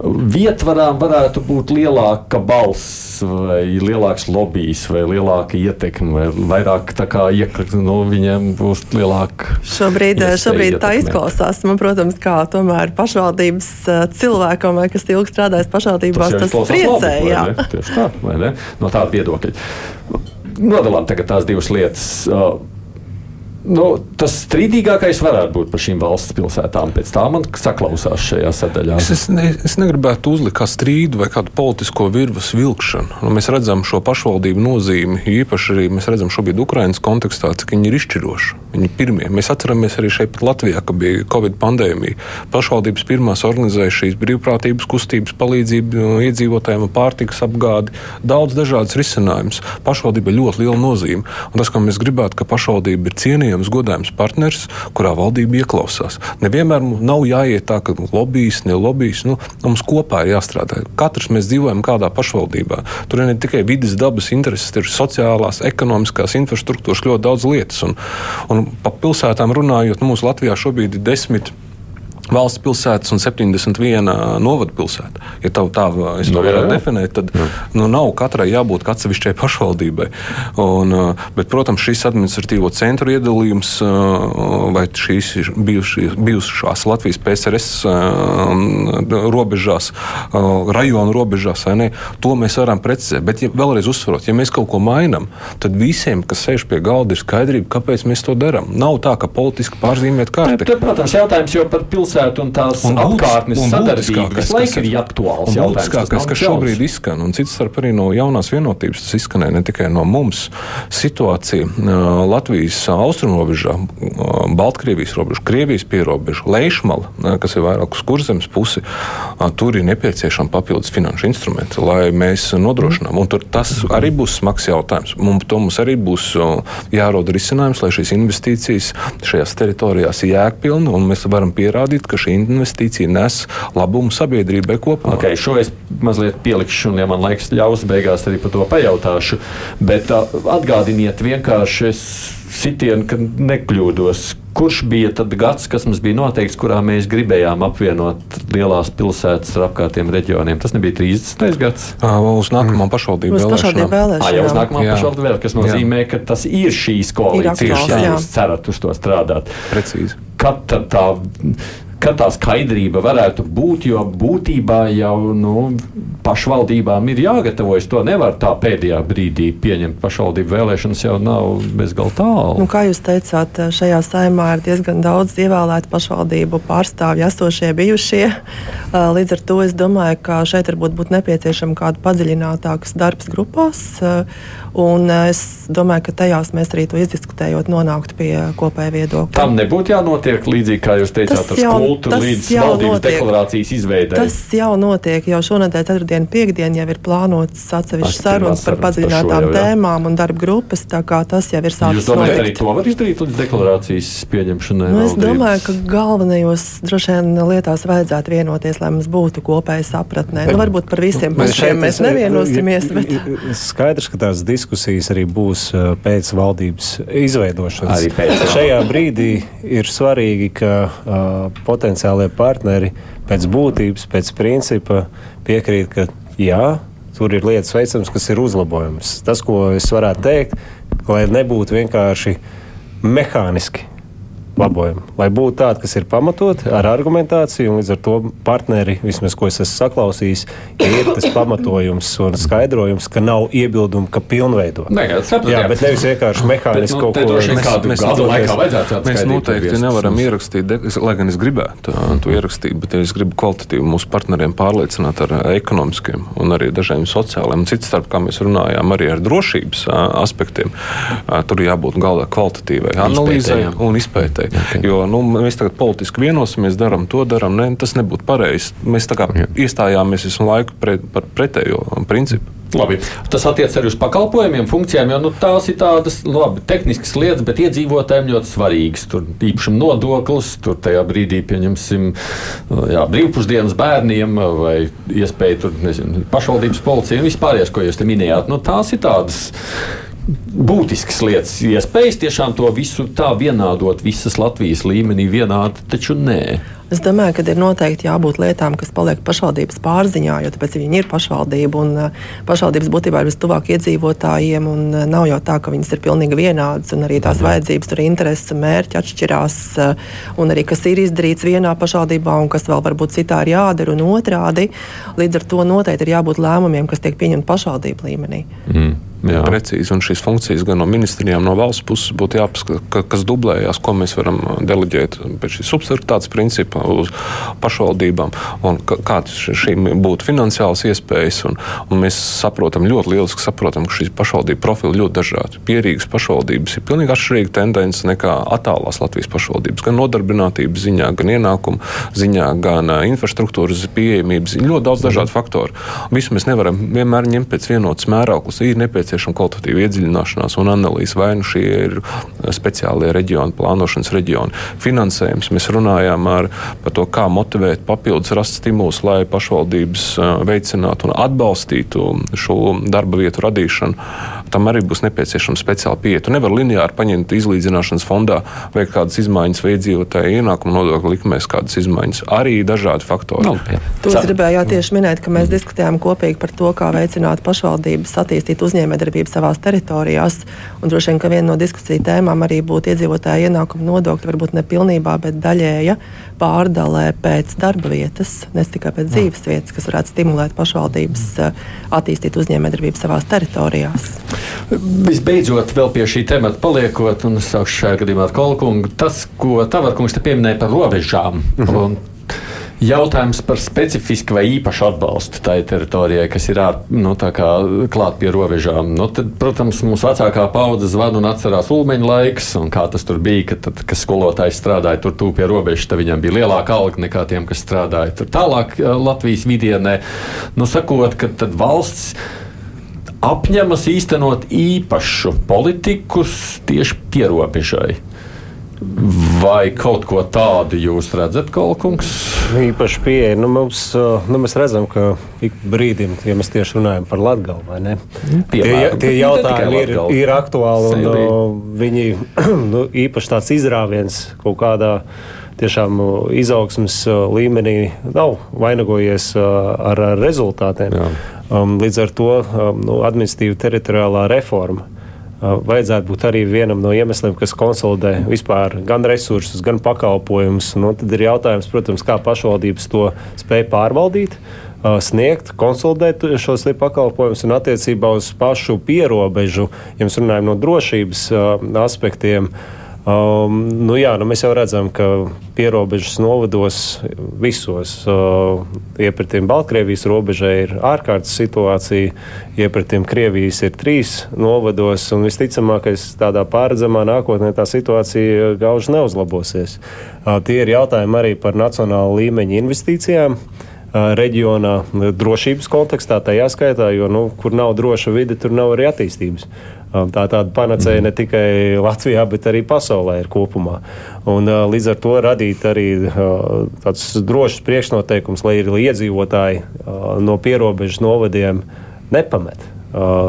vietvarām varētu būt lielāka balss, vai lielāks lobbyis, vai lielāka ietekme, vai vairāk tā kā iekļūt, no nu, viņiem būs lielāka. Šobrīd, šobrīd tā izklausās. Man, protams, kā tomēr pašvaldības uh, cilvēkam, kas ilgi strādājis pašvaldībās, tas, tas priecē. Labi, Tieši tā, vai ne? No tāda viedokļa nodalām tās divas lietas. Uh, Nu, tas strīdīgākais varētu būt par šīm valsts pilsētām. Pēc tam man saklausās šajā sadaļā. Es, es, ne, es negribētu uzlikt kā strīdu vai kādu politisko virvas vilkšanu. Nu, mēs redzam šo pašvaldību nozīmi, īpaši arī mēs redzam šobrīd Ukraiņas kontekstā, cik viņi ir izšķiroši. Viņi ir pirmie. Mēs atceramies arī šeit Latvijā, ka bija Covid pandēmija. Pašvaldības pirmās organizēja šīs brīvprātības kustības palīdzību iedzīvotājiem, pārtikas apgādi, daudz dažādas risinājumus. Pašvaldība ļoti liela nozīme. Un tas, ko mēs gribētu, ka pašvaldība ir cienīga cienījams, godājams partners, kurā valdība ieklausās. Nevienmēr nav jāiet tā, ka lobbyis, ne lobbyis. Nu, mums kopā ir jāstrādā. Katrs mēs dzīvojam kādā pašvaldībā. Tur ir ne tikai vidas, dabas intereses, ir sociālās, ekonomiskās infrastruktūras, ļoti daudz lietas. Un, un pa pilsētām runājot, mums Latvijā šobrīd ir desmit valsts pilsētas un 71 novada pilsēta. Ja tā, tā es to nu, varētu definēt, tad jā. nu, nav katrai jābūt atsevišķai pašvaldībai. Un, bet, protams, šis administratīvo centru iedalījums vai šīs bijušās Latvijas PSRS robežās, rajonu robežās, ne, to mēs varam precizēt. Bet, ja vēlreiz uzsverot, ja mēs kaut ko mainām, tad visiem, kas sēž pie galda, ir skaidrība, kāpēc mēs to darām. Nav tā, ka politiski pārzīmēt kārtu. Protams, jautājums jau par pilsētu pilsētu un tās un apkārtnes sadarbība visu laiku ir aktuāls jautājums. Kas, kas šobrīd izskan, un cits starp arī no jaunās vienotības, tas izskanēja ne tikai no mums. Situācija Latvijas austrumrobežā, Baltkrievijas robeža, Krievijas pierobeža, Leišmala, kas ir vairāk uz kurzemes pusi, tur ir nepieciešama papildus finanšu instrumenti, lai mēs nodrošinām. Un tur tas arī būs smags jautājums. Mums, to mums arī būs jāroda risinājums, lai šīs investīcijas šajās teritorijās ir jēgpilni, un mēs varam pierādīt, ka šī investīcija nes labumu sabiedrībai kopumā. Okay, šo es mazliet pielikšu, un, ja man laiks ļaus, beigās arī par to pajautāšu. Bet uh, atgādiniet vienkārši sitienu, ka nekļūdos. Kurš bija tad gads, kas mums bija noteikts, kurā mēs gribējām apvienot lielās pilsētas ar apkārtējiem reģioniem? Tas nebija 30. gads. À, uz nākamā mm. pašvaldību vēlēšanām. À, jau uz nākamā pašvaldību vēlēšanām, kas nozīmē, ka tas ir šīs koalīcijas, ja jūs cerat uz to strādāt. Precīzi. Kad tad tā ka tā skaidrība varētu būt, jo būtībā jau nu, pašvaldībām ir jāgatavojas. To nevar tā pēdējā brīdī pieņemt. Pašvaldību vēlēšanas jau nav bezgalīgi tālu. Nu, kā jūs teicāt, šajā saimā ir diezgan daudz ievēlētu pašvaldību pārstāvju, esošie, bijušie. Līdz ar to es domāju, ka šeit varbūt būtu nepieciešama kāda padziļinātākas darbs grupās. Un es domāju, ka tajās mēs arī to izdiskutējot, nonāktu pie kopēja viedokļa. Tam nebūtu jānotiek līdzīgi, kā jūs teicāt, tas jau, kultu tas līdz valdības notiek. deklarācijas izveidē. Tas jau notiek, jau šonadēļ, ceturtdien, piekdien jau ir plānotas atsevišķas sarunas par padziļinātām par tēmām un darba grupas, tā kā tas jau ir sācis. Jūs domājat, arī to var izdarīt līdz deklarācijas pieņemšanai? Nu, es domāju, ka galvenajos droši vien lietās vajadzētu vienoties, lai mums būtu kopēja sapratnē. Nu, varbūt par visiem punktiem mēs nevienosimies. Bet... Skaidrs, ka tās diskusijas diskusijas arī būs uh, pēc valdības izveidošanas. Pēc Šajā brīdī ir svarīgi, ka uh, potenciālie partneri pēc būtības, pēc principa piekrīt, ka jā, tur ir lietas veicams, kas ir uzlabojamas. Tas, ko es varētu teikt, lai nebūtu vienkārši mehāniski labojumi. Lai būtu tādi, kas ir pamatoti ar argumentāciju, un līdz ar to partneri, vismaz ko es esmu saklausījis, ir tas pamatojums un skaidrojums, ka nav iebildumu, ka pilnveido. Nē, sapratu, jā, jā, bet nevis vienkārši mehāniski nu, kaut ko tādu. Mēs, mēs, mēs noteikti nevaram ierakstīt, lai gan es gribētu to ierakstīt, bet ja es gribu kvalitatīvi mūsu partneriem pārliecināt ar ekonomiskiem un arī dažiem sociāliem, cits starp, kā mēs runājām, arī ar drošības aspektiem, tur jābūt galdā kvalitatīvai analīzē un izpētē. Okay. Jo nu, mēs tagad politiski vienosimies, darām to, darām. Ne, tas nebūtu pareizi. Mēs tā kā Jā. iestājāmies visu laiku pret, par pretējo principu. Labi. Tas attiecas arī uz pakalpojumiem, funkcijām, jo nu, tās ir tādas labi, tehniskas lietas, bet iedzīvotājiem ļoti svarīgas. Tur īpašuma nodoklis, tur tajā brīdī pieņemsim jā, brīvpusdienas bērniem vai iespēju tur nezinu, pašvaldības policijai un vispārējais, ko jūs te minējāt. Nu, tās ir tādas būtiskas lietas, iespējas tiešām to visu tā vienādot visas Latvijas līmenī vienādi, taču nē. Es domāju, ka ir noteikti jābūt lietām, kas paliek pašvaldības pārziņā, jo tāpēc viņi ir pašvaldība un uh, pašvaldības būtībā ir vistuvāk iedzīvotājiem. Uh, nav jau tā, ka viņas ir pilnīgi vienādas un arī tās mhm. vajadzības, tur intereses un mērķi atšķirās. Uh, un arī kas ir izdarīts vienā pašvaldībā un kas vēl varbūt citā ir jādara un otrādi. Līdz ar to noteikti ir jābūt lēmumiem, kas tiek pieņemti pašvaldību līmenī. Mm. Jā. Precīzi, un šīs funkcijas gan no ministrijām, no valsts puses būtu jāpaskata, ka, kas dublējās, ko mēs varam deleģēt pēc šī subsidiaritātes principa uz pašvaldībām, un kādas šīm būtu finansiālas iespējas. Un, un mēs saprotam, ļoti lieliski saprotam, ka šīs pašvaldību profili ļoti dažādi. Pierīgas pašvaldības ir pilnīgi atšķirīga tendence nekā attālās Latvijas pašvaldības, gan nodarbinātības ziņā, gan ienākumu ziņā, gan infrastruktūras pieejamības ziņā. Ļoti daudz dažādu faktoru. Visu mēs nevaram vienmēr ņemt pēc vienotas mērauklas. Ir nepieciešams nepieciešama kvalitatīva iedziļināšanās un analīze. Vai nu šie ir speciālie reģioni, plānošanas reģioni, finansējums. Mēs runājām ar, par to, kā motivēt papildus rast stimulus, lai pašvaldības veicinātu un atbalstītu šo darba vietu radīšanu. Tam arī būs nepieciešama speciāla pieeja. Tu nevari lineāri paņemt izlīdzināšanas fondā, veikt kādas izmaiņas vai iedzīvotāju ienākumu nodokļu likmēs, kādas izmaiņas. Arī dažādi faktori. No, to es gribēju tieši minēt, ka mēs diskutējām kopīgi par to, kā veicināt pašvaldības attīstīt uzņēmējdarbību savās teritorijās. Un droši vien, ka viena no diskusiju tēmām arī būtu iedzīvotāju ienākumu nodokļi, varbūt ne pilnībā, bet daļēja pārdalē pēc darba vietas, ne tikai pēc dzīves vietas, kas varētu stimulēt pašvaldības eh, attīstīt uzņēmējdarbību savās teritorijās. Visbeidzot, vēl pie šī temata paliekot, un es sākšu šajā gadījumā ar Kolkungu, tas, ko Tavarkungs te pieminēja par robežām. Uh mhm. Jautājums par specifisku vai īpašu atbalstu tai teritorijai, kas ir nu, klāt pie robežām. Nu, tad, protams, mūsu vecākā paudze zvana un atcerās ulmeņa laiks, un kā tas tur bija, kad, tad, kad skolotājs strādāja tur tūp pie robežas, tad viņam bija lielāka alga nekā tiem, kas strādāja tur tālāk Latvijas vidienē. Nu, sakot, ka valsts apņemas īstenot īpašu politiku tieši pierobežai. Vai kaut ko tādu jūs redzat, Kalkungs? Īpaši pieeja. Nu, mums, nu, mēs redzam, ka ik brīdim, ja mēs tieši runājam par Latgalu, vai ne? Piemēram, tie, tie jautājumi ir, ir aktuāli un Sevi. viņi nu, īpaši tāds izrāviens kaut kādā tiešām izaugsmas līmenī nav vainagojies ar, ar rezultātiem. Jā. Um, līdz ar to um, nu, administratīva teritoriālā reforma vajadzētu būt arī vienam no iemesliem, kas konsolidē vispār gan resursus, gan pakalpojumus. Nu, tad ir jautājums, protams, kā pašvaldības to spēj pārvaldīt. Sniegt, konsolidēt šos pakalpojumus un attiecībā uz pašu pierobežu, ja mēs runājam no drošības aspektiem, uh, Um, nu jā, nu mēs jau redzam, ka pierobežas novados visos uh, iepratiem Baltkrievijas robežai ir ārkārtas situācija, iepratiem Krievijas ir trīs novados, un visticamākais tādā pārredzamā nākotnē tā situācija gauži neuzlabosies. Uh, tie ir jautājumi arī par nacionālu līmeņa investīcijām uh, reģionā, drošības kontekstā, tajā skaitā, jo nu, kur nav droša vide, tur nav arī attīstības. Tā tāda panacēja ne tikai Latvijā, bet arī pasaulē ir kopumā. Un, līdz ar to radīt arī tādus drošus priekšnoteikumus, lai ir iedzīvotāji no pierobežas novadiem nepamet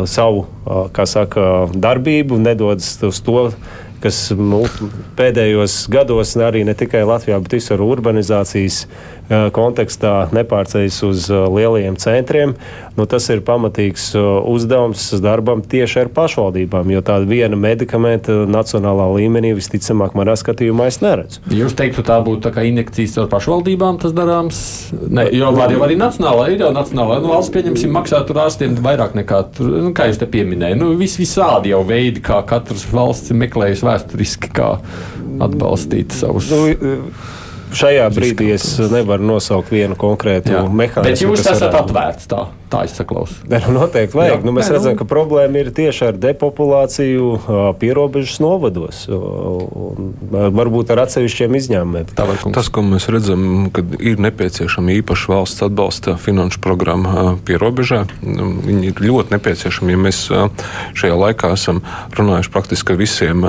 savu saka, darbību, nedodas uz to kas pēdējos gados arī ne tikai Latvijā, bet visur urbanizācijas kontekstā nepārceļas uz lielajiem centriem. Nu, tas ir pamatīgs uzdevums darbam tieši ar pašvaldībām, jo tāda viena medikamenta nacionālā līmenī visticamāk manā skatījumā es neredzu. Jūs teiktu, tā būtu tā kā injekcijas ar pašvaldībām tas darāms? Ne, jo var jau arī nacionālā, ir jau nacionālā, nu, valsts pieņemsim maksā tur ārstiem vairāk nekā, tur, nu, kā jūs te pieminējāt, nu, vis, visādi jau veidi, kā katrs valsts meklējas vēsturiski, kā atbalstīt savus. Nu, šajā brīdī es nevaru nosaukt vienu konkrētu Jā. mehānismu. Bet jūs esat varētu... atvērts tā, tā es saklausu. Nu noteikti vajag. Jā, nu, mēs ne, redzam, nu... ka problēma ir tieši ar depopulāciju pierobežas novados. Varbūt ar atsevišķiem izņēmumiem. Tas, ko mēs redzam, kad ir nepieciešama īpaša valsts atbalsta finanšu programma pierobežā, nu, viņi ir ļoti nepieciešami. Ja mēs šajā laikā esam runājuši praktiski ar visiem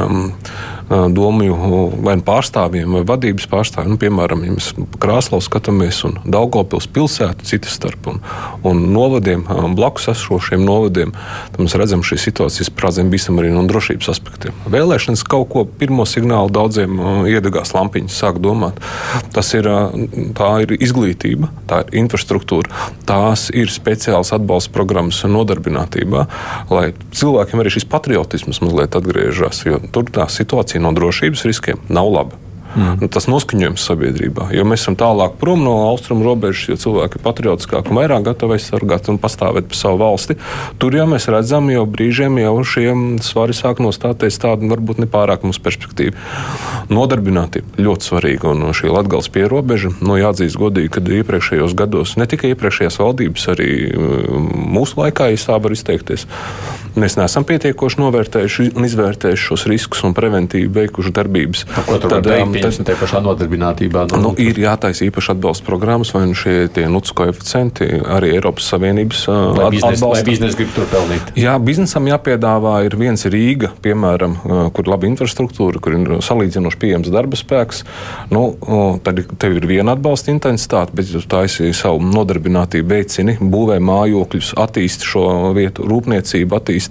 domju vai nu pārstāvjiem vai vadības pārstāvjiem. Nu, piemēram, ja mēs Krāslaus skatāmies un Daugopils pilsētu citas starp un, un novadiem, blakus esošiem novadiem, tad mēs redzam šī situācijas prādzēm bīstam arī no drošības aspektiem. Vēlēšanas kaut ko pirmo signālu daudziem iedegās lampiņas sāk domāt. Tas ir, tā ir izglītība, tā ir infrastruktūra, tās ir speciāls atbalsta programmas nodarbinātībā, lai cilvēkiem arī šis patriotisms mazliet atgriežas, jo tur tā situācija no drošības riskiem nav laba. Mm. Nu, tas noskaņojums sabiedrībā. Jo mēs esam tālāk prom no austrumu robežas, jo cilvēki ir patriotiskāki un vairāk gatavi aizsargāt un pastāvēt par savu valsti. Tur jau mēs redzam, jau brīžiem jau šiem svari sāk nostāties tādu varbūt nepārāk mums perspektīvu. Nodarbinātība ļoti svarīga un šī latgals pierobeža, no nu, jāatzīst godīgi, ka iepriekšējos gados, ne tikai iepriekšējās valdības, arī mūsu laikā, tā var izteikties, mēs neesam pietiekoši novērtējuši un izvērtējuši šos riskus un preventīvi veikuši darbības. Ko tur tad, um, tas ir pašā nodarbinātībā? No nu, ir jātaisa īpaši atbalsta programmas, vai nu šie tie nucu koeficienti arī Eiropas Savienības uh, atbalsta. Lai biznesa grib tur pelnīt. Jā, biznesam jāpiedāvā ir viens Rīga, piemēram, kur ir laba infrastruktūra, kur ir salīdzinoši pieejams darba spēks. Nu, tad tev ir viena atbalsta intensitāte, bet tu taisi savu nodarbinātību, veicini, būvē mājokļus, attīsti šo vietu, rūpniecību, attīsti,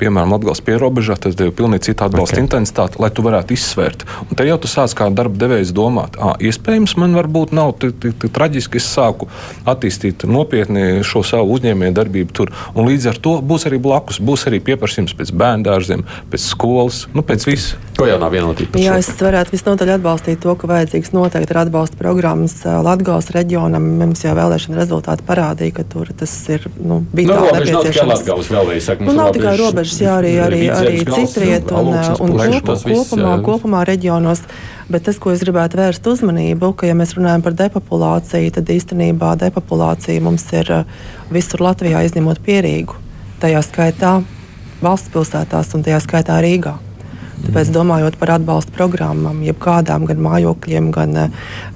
piemēram, Latvijas pierobežā, tad tev ir pilnīgi cita atbalsta okay. intensitāte, lai tu varētu izsvērt. Un te jau tu sāc kā darba devējs domāt, ah, iespējams, man varbūt nav tik, tik, tik traģiski, es sāku attīstīt nopietni šo savu uzņēmēju darbību tur. Un līdz ar to būs arī blakus, būs arī pieprasījums pēc bērndārziem, pēc skolas, nu, pēc visa. To jau nav vienotība. Jā, es varētu visnotaļ atbalstīt to, ka vajadzīgs noteikti ir atbalsta programmas Latvijas reģionam. Mums jau vēlēšana rezultāti parādīja, ka tur tas ir nu, bija nu, tā nepieciešams. Nu, nav tikai robežas, jā, arī, arī, arī citviet un, un, kopa, kopumā, kopumā reģionos. Bet tas, ko es gribētu vērst uzmanību, ka, ja mēs runājam par depopulāciju, tad īstenībā depopulācija mums ir visur Latvijā, izņemot pierīgu. Tajā skaitā valsts pilsētās un tajā skaitā Rīgā. Tāpēc, domājot par atbalsta programmām, jebkādām gan mājokļiem, gan,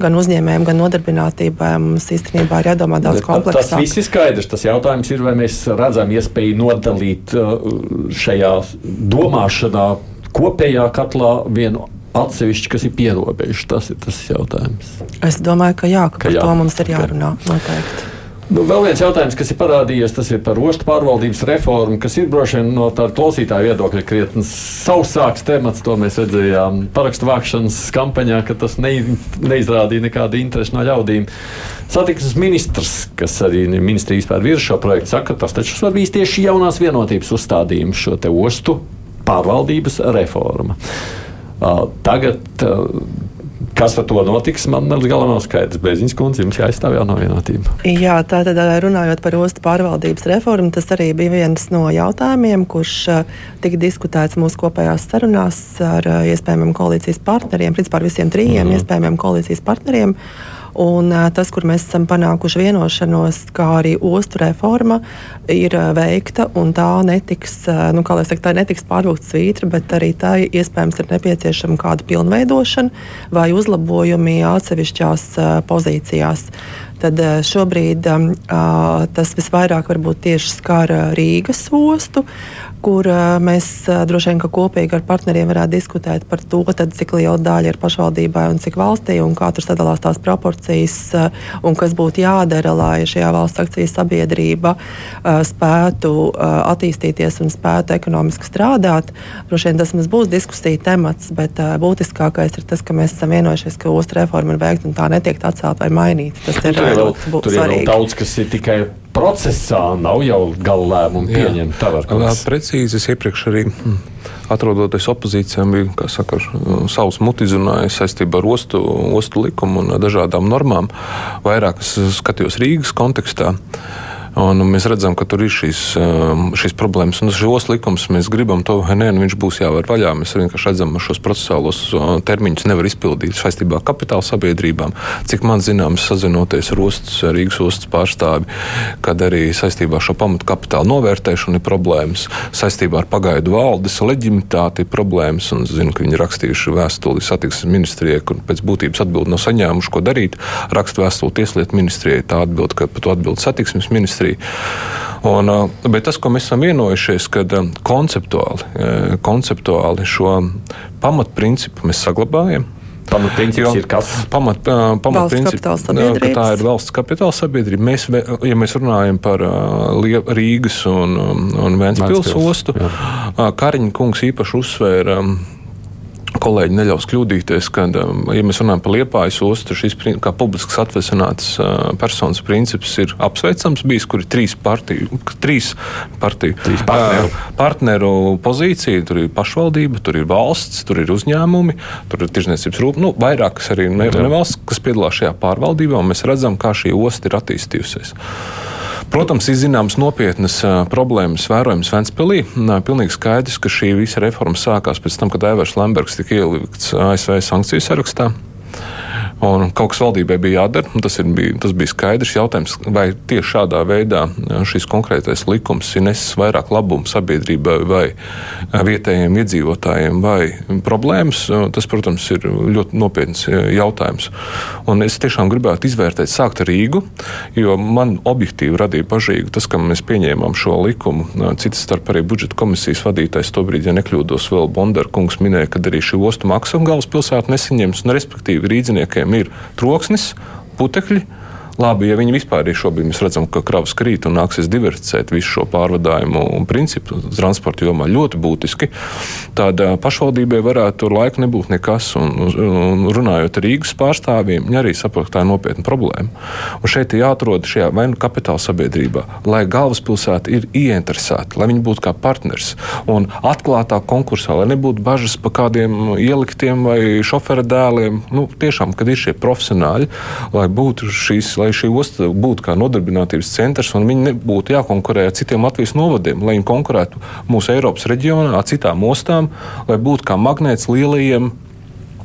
gan uzņēmējiem, gan nodarbinātībai, mums īstenībā ir jādomā daudz kompleksāk. Tas viss ir skaidrs. Tas jautājums ir, vai mēs redzam iespēju nodalīt uh, šajā domāšanā kopējā katlā vienu atsevišķi, kas ir pierobežs. Tas ir tas jautājums. Es domāju, ka jā, ka, ka par jā. to mums ir jārunā noteikti. Nu, vēl viens jautājums, kas ir parādījies, tas ir par ostu pārvaldības reformu, kas ir droši vien no tāda klausītāja viedokļa krietni sausāks temats. To mēs redzējām parakstu vākšanas kampaņā, ka tas ne, neizrādīja nekādu interesi no ļaudīm. Satiksmes ministrs, kas arī ir ministrijas pār virsmu šo projektu, saka, ka tas taču var būt tieši jaunās vienotības uzstādījums, šo ostu pārvaldības reforma. Uh, tagad uh, Kas ar to notiks, man līdz galam nav skaidrs. Bēziņas kundze jums jāizstāv jau no vienotība. Jā, tātad runājot par ostu pārvaldības reformu, tas arī bija viens no jautājumiem, kurš tika diskutēts mūsu kopējās sarunās ar iespējamiem koalīcijas partneriem, principā ar visiem trījiem mm. iespējamiem koalīcijas partneriem. Un tas, kur mēs esam panākuši vienošanos, kā arī ostu reforma ir veikta, un tā netiks, nu, kā lai saka, tā netiks pārvilkta svītra, bet arī tā iespējams ir nepieciešama kāda pilnveidošana vai uzlabojumi atsevišķās pozīcijās. Tad šobrīd uh, tas visvairāk varbūt tieši skar Rīgas ostu kur mēs droši vien kopīgi ar partneriem varētu diskutēt par to, tad, cik liela daļa ir pašvaldībai un cik valstī, un kā tur sadalās tās proporcijas, un kas būtu jādara, lai šajā valsts akcijas sabiedrība spētu attīstīties un spētu ekonomiski strādāt. Droši vien tas mums būs diskusija temats, bet būtiskākais ir tas, ka mēs esam vienojušies, ka ostas reforma ir veikta un tā netiek atcelta vai mainīta. Tas ir ļoti svarīgi. Tur ir vēl daudz, kas ir tikai procesā nav jau gala lēmumu pieņemta. Precīzi es iepriekš arī. Atrodoties opozīcijā, bija saka, savs mutizunājis saistībā ar ostu, ostu likumu un dažādām normām. Vairāk es skatījos Rīgas kontekstā. Uh, Un mēs redzam, ka tur ir šīs, um, šīs problēmas. Un šos likumus mēs gribam, to nē, nu viņš būs jāvar vaļā. Mēs vienkārši redzam, ka šos procesuālos uh, termiņus nevar izpildīt saistībā ar kapitāla sabiedrībām. Cik man zināms, sazinoties ar ostas, Rīgas ostas pārstāvi, kad arī saistībā ar šo pamatu kapitāla novērtēšanu ir problēmas, saistībā ar pagaidu valdes leģimitāti ir problēmas. Un zinu, ka viņi rakstījuši vēstuli satiksmes ministrijai, kur pēc būtības atbildi nav saņēmuši, ko darīt. Raksta vēstuli tieslietu ministrijai, tā atbild, ka par to atbild satiksmes ministrijai ministrija. Un, uh, bet tas, ko mēs esam vienojušies, kad um, konceptuāli, uh, konceptuāli šo pamatprincipu mēs saglabājam. Pamatprincips ir kas? Pamat, uh, pamatprincips, ka tā ir valsts kapitāla sabiedrība. Mēs, ja mēs runājam par Rīgas un, um, un Vēncpils ostu, Kariņa kungs īpaši uzsvēra um, kolēģi neļaus kļūdīties, kad, um, ja mēs runājam par liepājas ostu, šis kā publisks atvesināts uh, personas princips ir apsveicams bijis, kur ir trīs partiju, trīs partiju trīs partneru. Uh, partneru pozīcija, tur ir pašvaldība, tur ir valsts, tur ir uzņēmumi, tur ir tirzniecības rūp, nu, vairākas arī ne, ne valsts, kas piedalās šajā pārvaldībā, un mēs redzam, kā šī osta ir attīstījusies. Protams, ir zināmas nopietnas problēmas vērojams Ventspēlī. Pilnīgi skaidrs, ka šī visa reforma sākās pēc tam, kad Aivars Lembergs tika ielikts ASV sankciju sarakstā. Un kaut kas valdībai bija jādara, tas, ir, bija, tas bija skaidrs jautājums, vai tieši šādā veidā šis konkrētais likums ir nesis vairāk labumu sabiedrībai vai vietējiem iedzīvotājiem vai problēmas. Tas, protams, ir ļoti nopietns jautājums. Un es tiešām gribētu izvērtēt, sākt ar Rīgu, jo man objektīvi radīja bažīgu tas, ka mēs pieņēmām šo likumu. Cits starp arī budžeta komisijas vadītājs, tobrīd, ja nekļūdos, vēl Bondara kungs minēja, ka arī šī ostu maksa galvaspilsēta nesaņems, un respektīvi rīdziniekiem ir troksnis, putekļi Labi, ja viņi vispār ir šobrīd, mēs redzam, ka kravas krīt un nāksies diversificēt visu šo pārvadājumu principu transporta jomā ļoti būtiski, tad pašvaldībai varētu tur laika nebūt nekas. Un, un runājot ar Rīgas pārstāvjiem, viņi arī saprot, ka tā ir nopietna problēma. Un šeit ir jāatrod šajā vai nu kapitāla sabiedrībā, lai galvaspilsēta ir ieinteresēta, lai viņi būtu kā partners un atklātā konkursā, lai nebūtu bažas par kādiem ieliktiem vai šofera dēliem. Nu, tiešām, kad ir šie profesionāļi, lai būtu šīs lai šī osta būtu kā nodarbinātības centrs un viņi nebūtu jākonkurē ar citiem Latvijas novadiem, lai viņi konkurētu mūsu Eiropas reģionā ar citām ostām, lai būtu kā magnēts lielajiem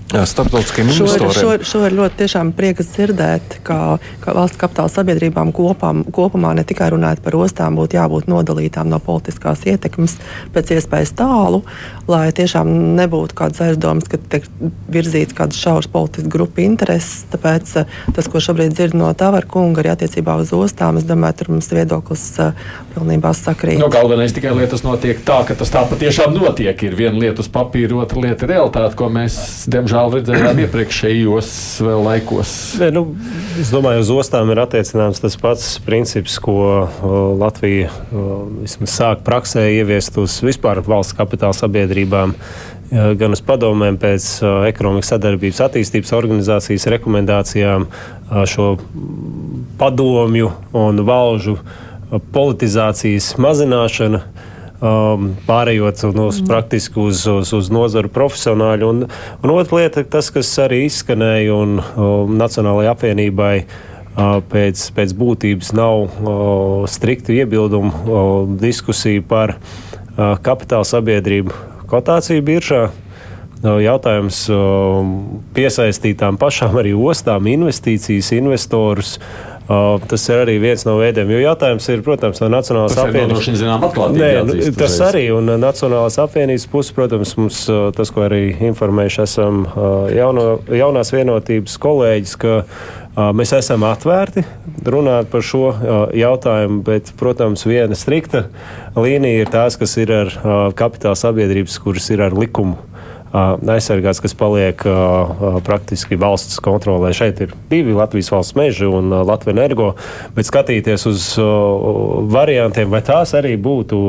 starptautiskiem investoriem. Šo, šo, šo ir ļoti tiešām prieks dzirdēt, ka, ka valsts kapitāla sabiedrībām kopām, kopumā ne tikai runājot par ostām, būtu jābūt nodalītām no politiskās ietekmes pēc iespējas tālu, lai tiešām nebūtu kādas aizdomas, ka tiek virzīts kāds šaurs politisks grupu intereses. Tāpēc tas, ko šobrīd dzird no Tavara kunga arī attiecībā uz ostām, es domāju, tur mums viedoklis pilnībā sakrīt. Nu, galvenais tikai lietas notiek tā, ka tas tā patiešām notiek. Ir viena lieta uz papīra, otra lieta ir realitāte, ko mēs, diemžēl, žēl redzējām iepriekšējos laikos. Ne, nu, es domāju, uz ostām ir attiecināms tas pats princips, ko Latvija vismaz sāk praksē ieviest uz vispār valsts kapitāla sabiedrībām gan uz padomēm pēc ekonomikas sadarbības attīstības organizācijas rekomendācijām šo padomju un valžu politizācijas mazināšana um, pārējot no, uz, praktiski uz, uz, uz nozaru profesionāļu. Un, un otra lieta, tas, kas arī izskanēja un um, Nacionālajai apvienībai. Uh, pēc, pēc būtības nav uh, striktu iebildumu uh, diskusiju par uh, kapitāla sabiedrību kotāciju biržā. Uh, jautājums uh, piesaistītām pašām arī ostām, investīcijas, investorus. Uh, Uh, tas ir arī viens no veidiem. Jo jautājums ir, protams, no Nacionālās apvienības puses. Tas arī un Nacionālās apvienības puses, protams, mums tas, ko arī informējuši esam jauno, jaunās vienotības kolēģis, ka mēs esam atvērti runāt par šo jautājumu, bet, protams, viena strikta līnija ir tās, kas ir ar kapitāla sabiedrības, kuras ir ar likumu aizsargāts, kas paliek praktiski valsts kontrolē. Šeit ir divi Latvijas valsts meži un Latvijas energo, bet skatīties uz variantiem, vai tās arī būtu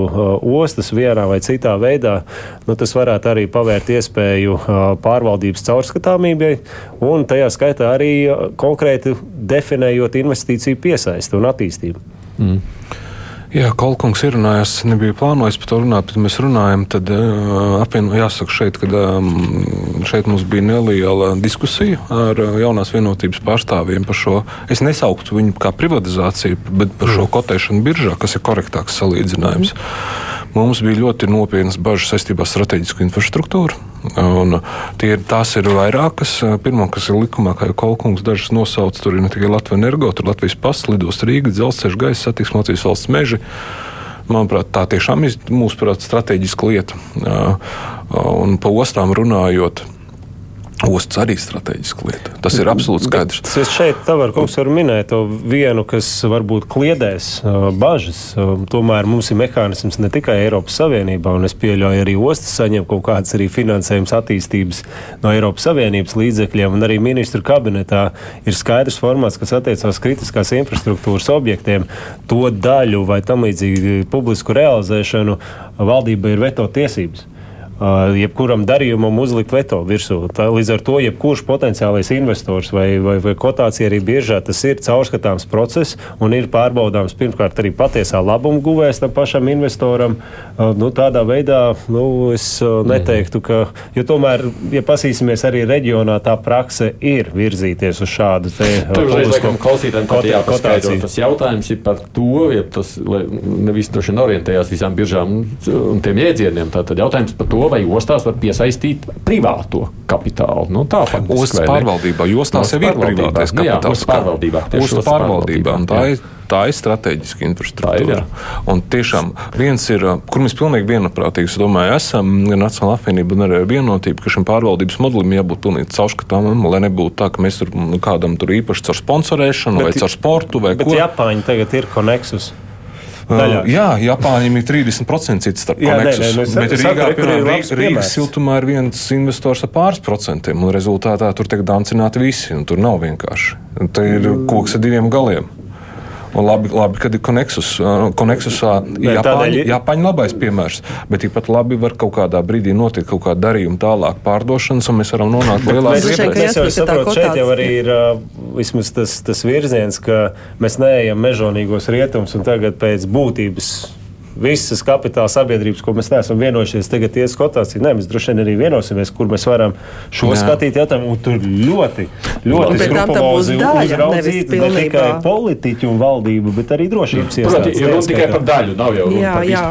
ostas vienā vai citā veidā, nu, tas varētu arī pavērt iespēju pārvaldības caurskatāmībai un tajā skaitā arī konkrēti definējot investīciju piesaisti un attīstību. Mm. Jā, Kolkungs ir runājis. Es nebiju plānojis par to runāt, bet mēs runājam. Tad uh, apvien, jāsaka šeit, ka um, šeit mums bija neliela diskusija ar uh, jaunās vienotības pārstāvjiem par šo. Es nesauktu viņu kā privatizāciju, bet par šo kotēšanu biržā, kas ir korektāks salīdzinājums. Mm. Mums bija ļoti nopietnas bažas saistībā ar strateģisku infrastruktūru. Tie, tās ir vairākas. Pirmā, kas ir likumā, kā jau Kolkungs dažas nosauc, tur ir ne tikai Latvijas energo, tur Latvijas pasts, lidos Rīga, dzelzceļa gaisa satiksme, Latvijas valsts meži. Manuprāt, tā tiešām ir mūsu prāt strateģiska lieta. Un pa ostām runājot, Ostas arī ir strateģiska lieta. Tas ir absolūti skaidrs. Bet es šeit varu var minēt to vienu, kas varbūt kliedēs bažas. Tomēr mums ir mehānisms ne tikai Eiropas Savienībā, un es pieļauju arī ostas saņem kaut kādas arī finansējums attīstības no Eiropas Savienības līdzekļiem, un arī ministru kabinetā ir skaidrs formāts, kas attiecās kritiskās infrastruktūras objektiem. To daļu vai tam līdzīgi publisku realizēšanu valdība ir veto tiesības jebkuram darījumam uzlikt veto virsū. Tā, līdz ar to jebkurš potenciālais investors vai, vai, vai kotācija arī biežā tas ir caurskatāms process un ir pārbaudāms pirmkārt arī patiesā labuma guvējs tam pašam investoram. Nu, tādā veidā nu, es neteiktu, ka, jo tomēr, ja pasīsimies arī reģionā, tā prakse ir virzīties uz šādu te. Klausītājiem, ka jāpaskaidro tas jautājums ir par to, ja tas nevis droši vien orientējās visām biržām un tiem jēdzieniem. Tātad jautājums par to, to, vai ostās var piesaistīt privāto kapitālu. Nu, tā faktiski. Ostas pārvaldībā, ostās jau ir privātais kapitāls. Nu, jā, ostas pārvaldībā. Ostas pārvaldībā. Tā ir tā ir strateģiska infrastruktūra. Ir, un tiešām viens ir, kur mēs pilnīgi vienprātīgi, es domāju, esam gan Nacionāla apvienība, gan arī vienotība, ka šim pārvaldības modelim jābūt pilnīgi caurskatāmam, lai nebūtu tā, ka mēs tur nu, kādam tur īpaši caur sponsorēšanu bet, vai caur sportu vai ko. Bet Japāņi tagad ir Konexus. Daļā. Jā, Japāņiem ir 30% cits starp koneksus. Bet Rīgā, piemēram, Rīgas siltumā ir viens investors ar pāris procentiem, un rezultātā tur tiek dancināti visi, un tur nav vienkārši. Tā ir koks ar diviem galiem. Un labi, labi kad ir Konexus. Konexusā Japāņi, ir Japāņi labais piemērs, bet tikpat labi var kaut kādā brīdī notikt kaut kāda darījuma tālāk pārdošanas, un mēs varam nonākt lielā ziepē. Mēs jau saprotam, šeit jau arī ir vismaz tas, tas virziens, ka mēs neejam mežonīgos rietumus un tagad pēc būtības visas kapitāla sabiedrības, ko mēs neesam vienojušies, tagad iet skotās. Nē, mēs droši vien arī vienosimies, kur mēs varam šo Jā. skatīt jautājumu. Un tur ļoti, ļoti skrupulozi uzraudzīt ne tikai politiķu un valdību, bet arī drošības iestādes. Jo runa tikai par daļu, nav jau jā, par jā.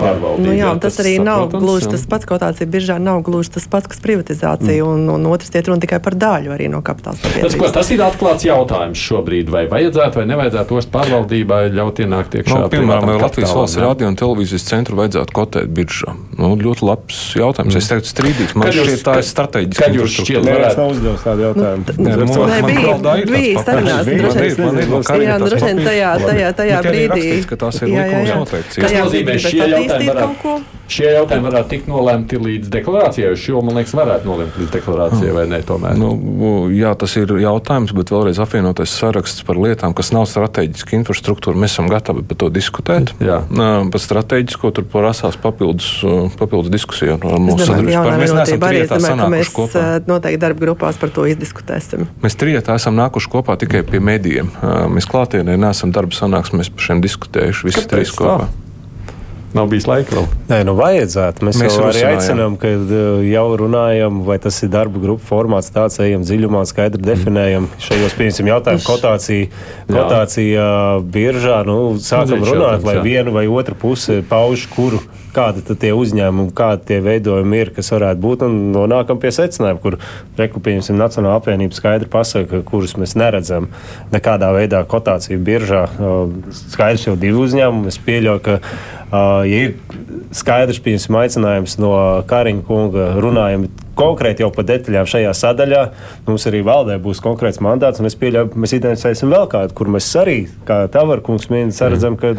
Nu, jā, tas, tas arī nav protams, gluži tas pats, ko tāds ir biržā, nav gluži tas pats, kas privatizācija, mm. un, un otrs iet runa tikai par daļu arī no kapitāla sabiedrības. Tas, tas ir atklāts jautājums šobrīd, vai vajadzētu vai nevajadzētu ostu pārvaldībai ļaut ienākt iekšā. No, piemēram, Latvijas valsts radio un televīzijas analīzes centru vajadzētu kotēt biržā? Nu, ļoti labs jautājums. Mm. Es teiktu, strīdīgs. Man šķiet, tā ir strateģiski. Kad jūs šķiet, varētu uzdevis tādu jautājumu? Nu, nē, man, man bija, bija sarunās. Jā, droši vien tajā, tajā, tajā brīdī. ka tās ir likums noteikts. Tas nozīmē, šie jautājumi varētu. Šie jautājumi varētu tikt nolemti līdz deklarācijai. Šo, man liekas, varētu nolemt līdz deklarācijai, vai ne? Tomēr. Nu, jā, tas ir jautājums, bet vēlreiz apvienotais saraksts par lietām, kas nav strateģiski infrastruktūra. Mēs esam gatavi par to diskutēt. Jā. Par strateģisko tur prasās papildus, papildus diskusiju ar mūsu sadarbību. Mēs neesam trijotā sanākuši kopā. Noteikti darba grupās par to izdiskutēsim. Mēs trijotā esam nākuši kopā tikai pie medijiem. Mēs klātienē neesam darba sanāksmēs par šiem diskutējuši visi trīs kopā. Tā? Nav bijis laika vēl. Nē, nu vajadzētu. Mēs, mēs jau arī aicinām, ka uh, jau runājam, vai tas ir darba grupu formāts, tāds ejam dziļumā, skaidri definējam. Mm. Šajos pieņemsim jautājumu kotācija, kotācija biržā. Nu, sākam nu, runāt, lai viena vai otra puse pauž, kuru kādi tie uzņēmumi, kādi tie veidojumi ir, kas varētu būt. Un nonākam pie secinājuma, kur rekupījums Nacionāla apvienība skaidri pasaka, kurus mēs neredzam nekādā veidā kotāciju biržā. Skaidrs jau divi uzņēmumi. Es pieļauju, ka ja ir skaidrs piemēram, aicinājums no Kariņa kunga runājam konkrēti jau par detaļām šajā sadaļā. Mums arī valdē būs konkrēts mandāts, un es pieļauju, mēs identificēsim vēl kādu, kur mēs arī, kā Tavarkungs minēja, redzam, ka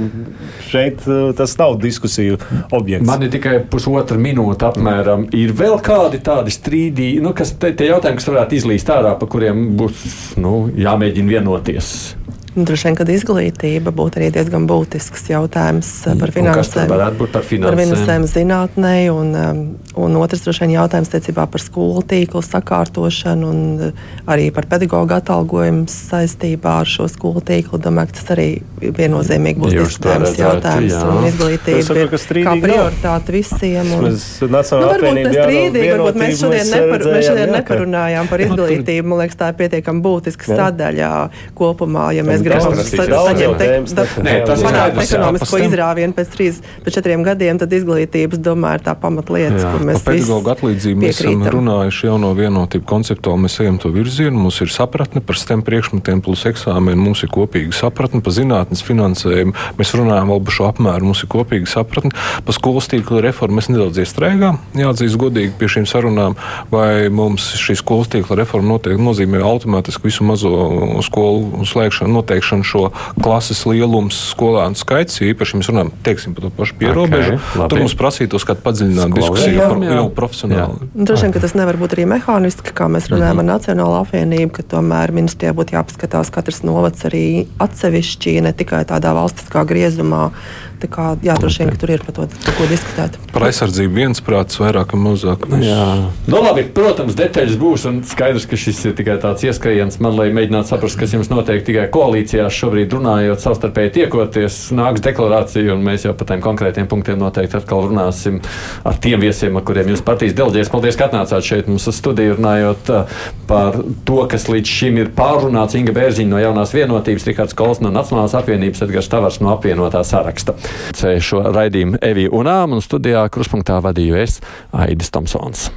šeit uh, tas nav diskusiju objekts. Man ir tikai pusotra minūte apmēram. Ir vēl kādi tādi strīdīgi, nu, kas te, te jautājumi, kas varētu izlīst ārā, par kuriem būs nu, jāmēģina vienoties. Nu, droši vien, ka izglītība būtu arī diezgan būtisks jautājums uh, par finansēm. Par finansēm, par finansēm zinātnē, un, um, un otrs droši vien jautājums tiecībā par skolu tīklu sakārtošanu un uh, arī par pedagoģu atalgojumu saistībā ar šo skolu tīklu. Domāju, ka tas arī viennozīmīgi būs diskutējums jautājums. Jā. Un izglītība ir kā prioritāte visiem. Un, nu, varbūt ne strīdīgi, varbūt mēs šodien, nepar, mēs šodien neparunājām par izglītību. Man liekas, tā ir pietiekami būtiska sadaļa kopumā. Ja mēs gribam panākt ekonomisko izrāvienu pēc trīs, pēc četriem gadiem, tad izglītības, domāju, ir tā pamatlietas, kur mēs par pedagoģu atlīdzību mēs esam runājuši jau no vienotību konceptuāli. Mēs ejam to virzienu, mums ir sapratne par STEM priekšmetiem plus eksāmenu, mums ir kopīga sapratne par zinātnes finansējumu. Mēs runājam vēl par šo apmēru, mums ir kopīga sapratne par skolas tīkla reformu. Mēs nedaudz iestrēgām, jāatzīst godīgi pie šīm sarunām, vai mums šī skolas tīkla reforma notiek, nozīmē automātiski visu mazo skolu slēgšanu noteikšanu šo klases lielums, skolēnu skaits, jo īpaši mēs runājam teiksim, par to pašu pierobežu. Okay, tur mums prasītos kādu padziļinātu diskusiju jau, jau profesionāli. Droši vien, ka tas nevar būt arī mehāniski, kā mēs runājam mm -hmm. ar Nacionālo apvienību, ka tomēr ministrijā būtu jāpaskatās katrs novads arī atsevišķi, ne tikai tādā valstiskā griezumā. Tā kā, jā, droši vien, ka tur ir par to, par ko diskutēt. Par aizsardzību viensprāts, vairāk vai mazāk. Mēs... Jā, nu, labi, protams, detaļas būs. Un skaidrs, ka šis ir tikai tāds ieskrējiens man, lai mēģinātu saprast, kas jums notiek tikai koalīcijā koalīcijās šobrīd runājot, savstarpēji tiekoties, nāks deklarācija, un mēs jau par tiem konkrētiem punktiem noteikti atkal runāsim ar tiem viesiem, ar kuriem jūs partijas delģēs. Paldies, ka atnācāt šeit mums uz studiju runājot par to, kas līdz šim ir pārunāts Inga Bērziņa no jaunās vienotības, Rikārds Kols no Nacionālās apvienības, Edgars Tavars no apvienotā saraksta. Šo raidījumu Eviju un Āmu un studijā kruspunktā vadīju es Aidis Tomsons.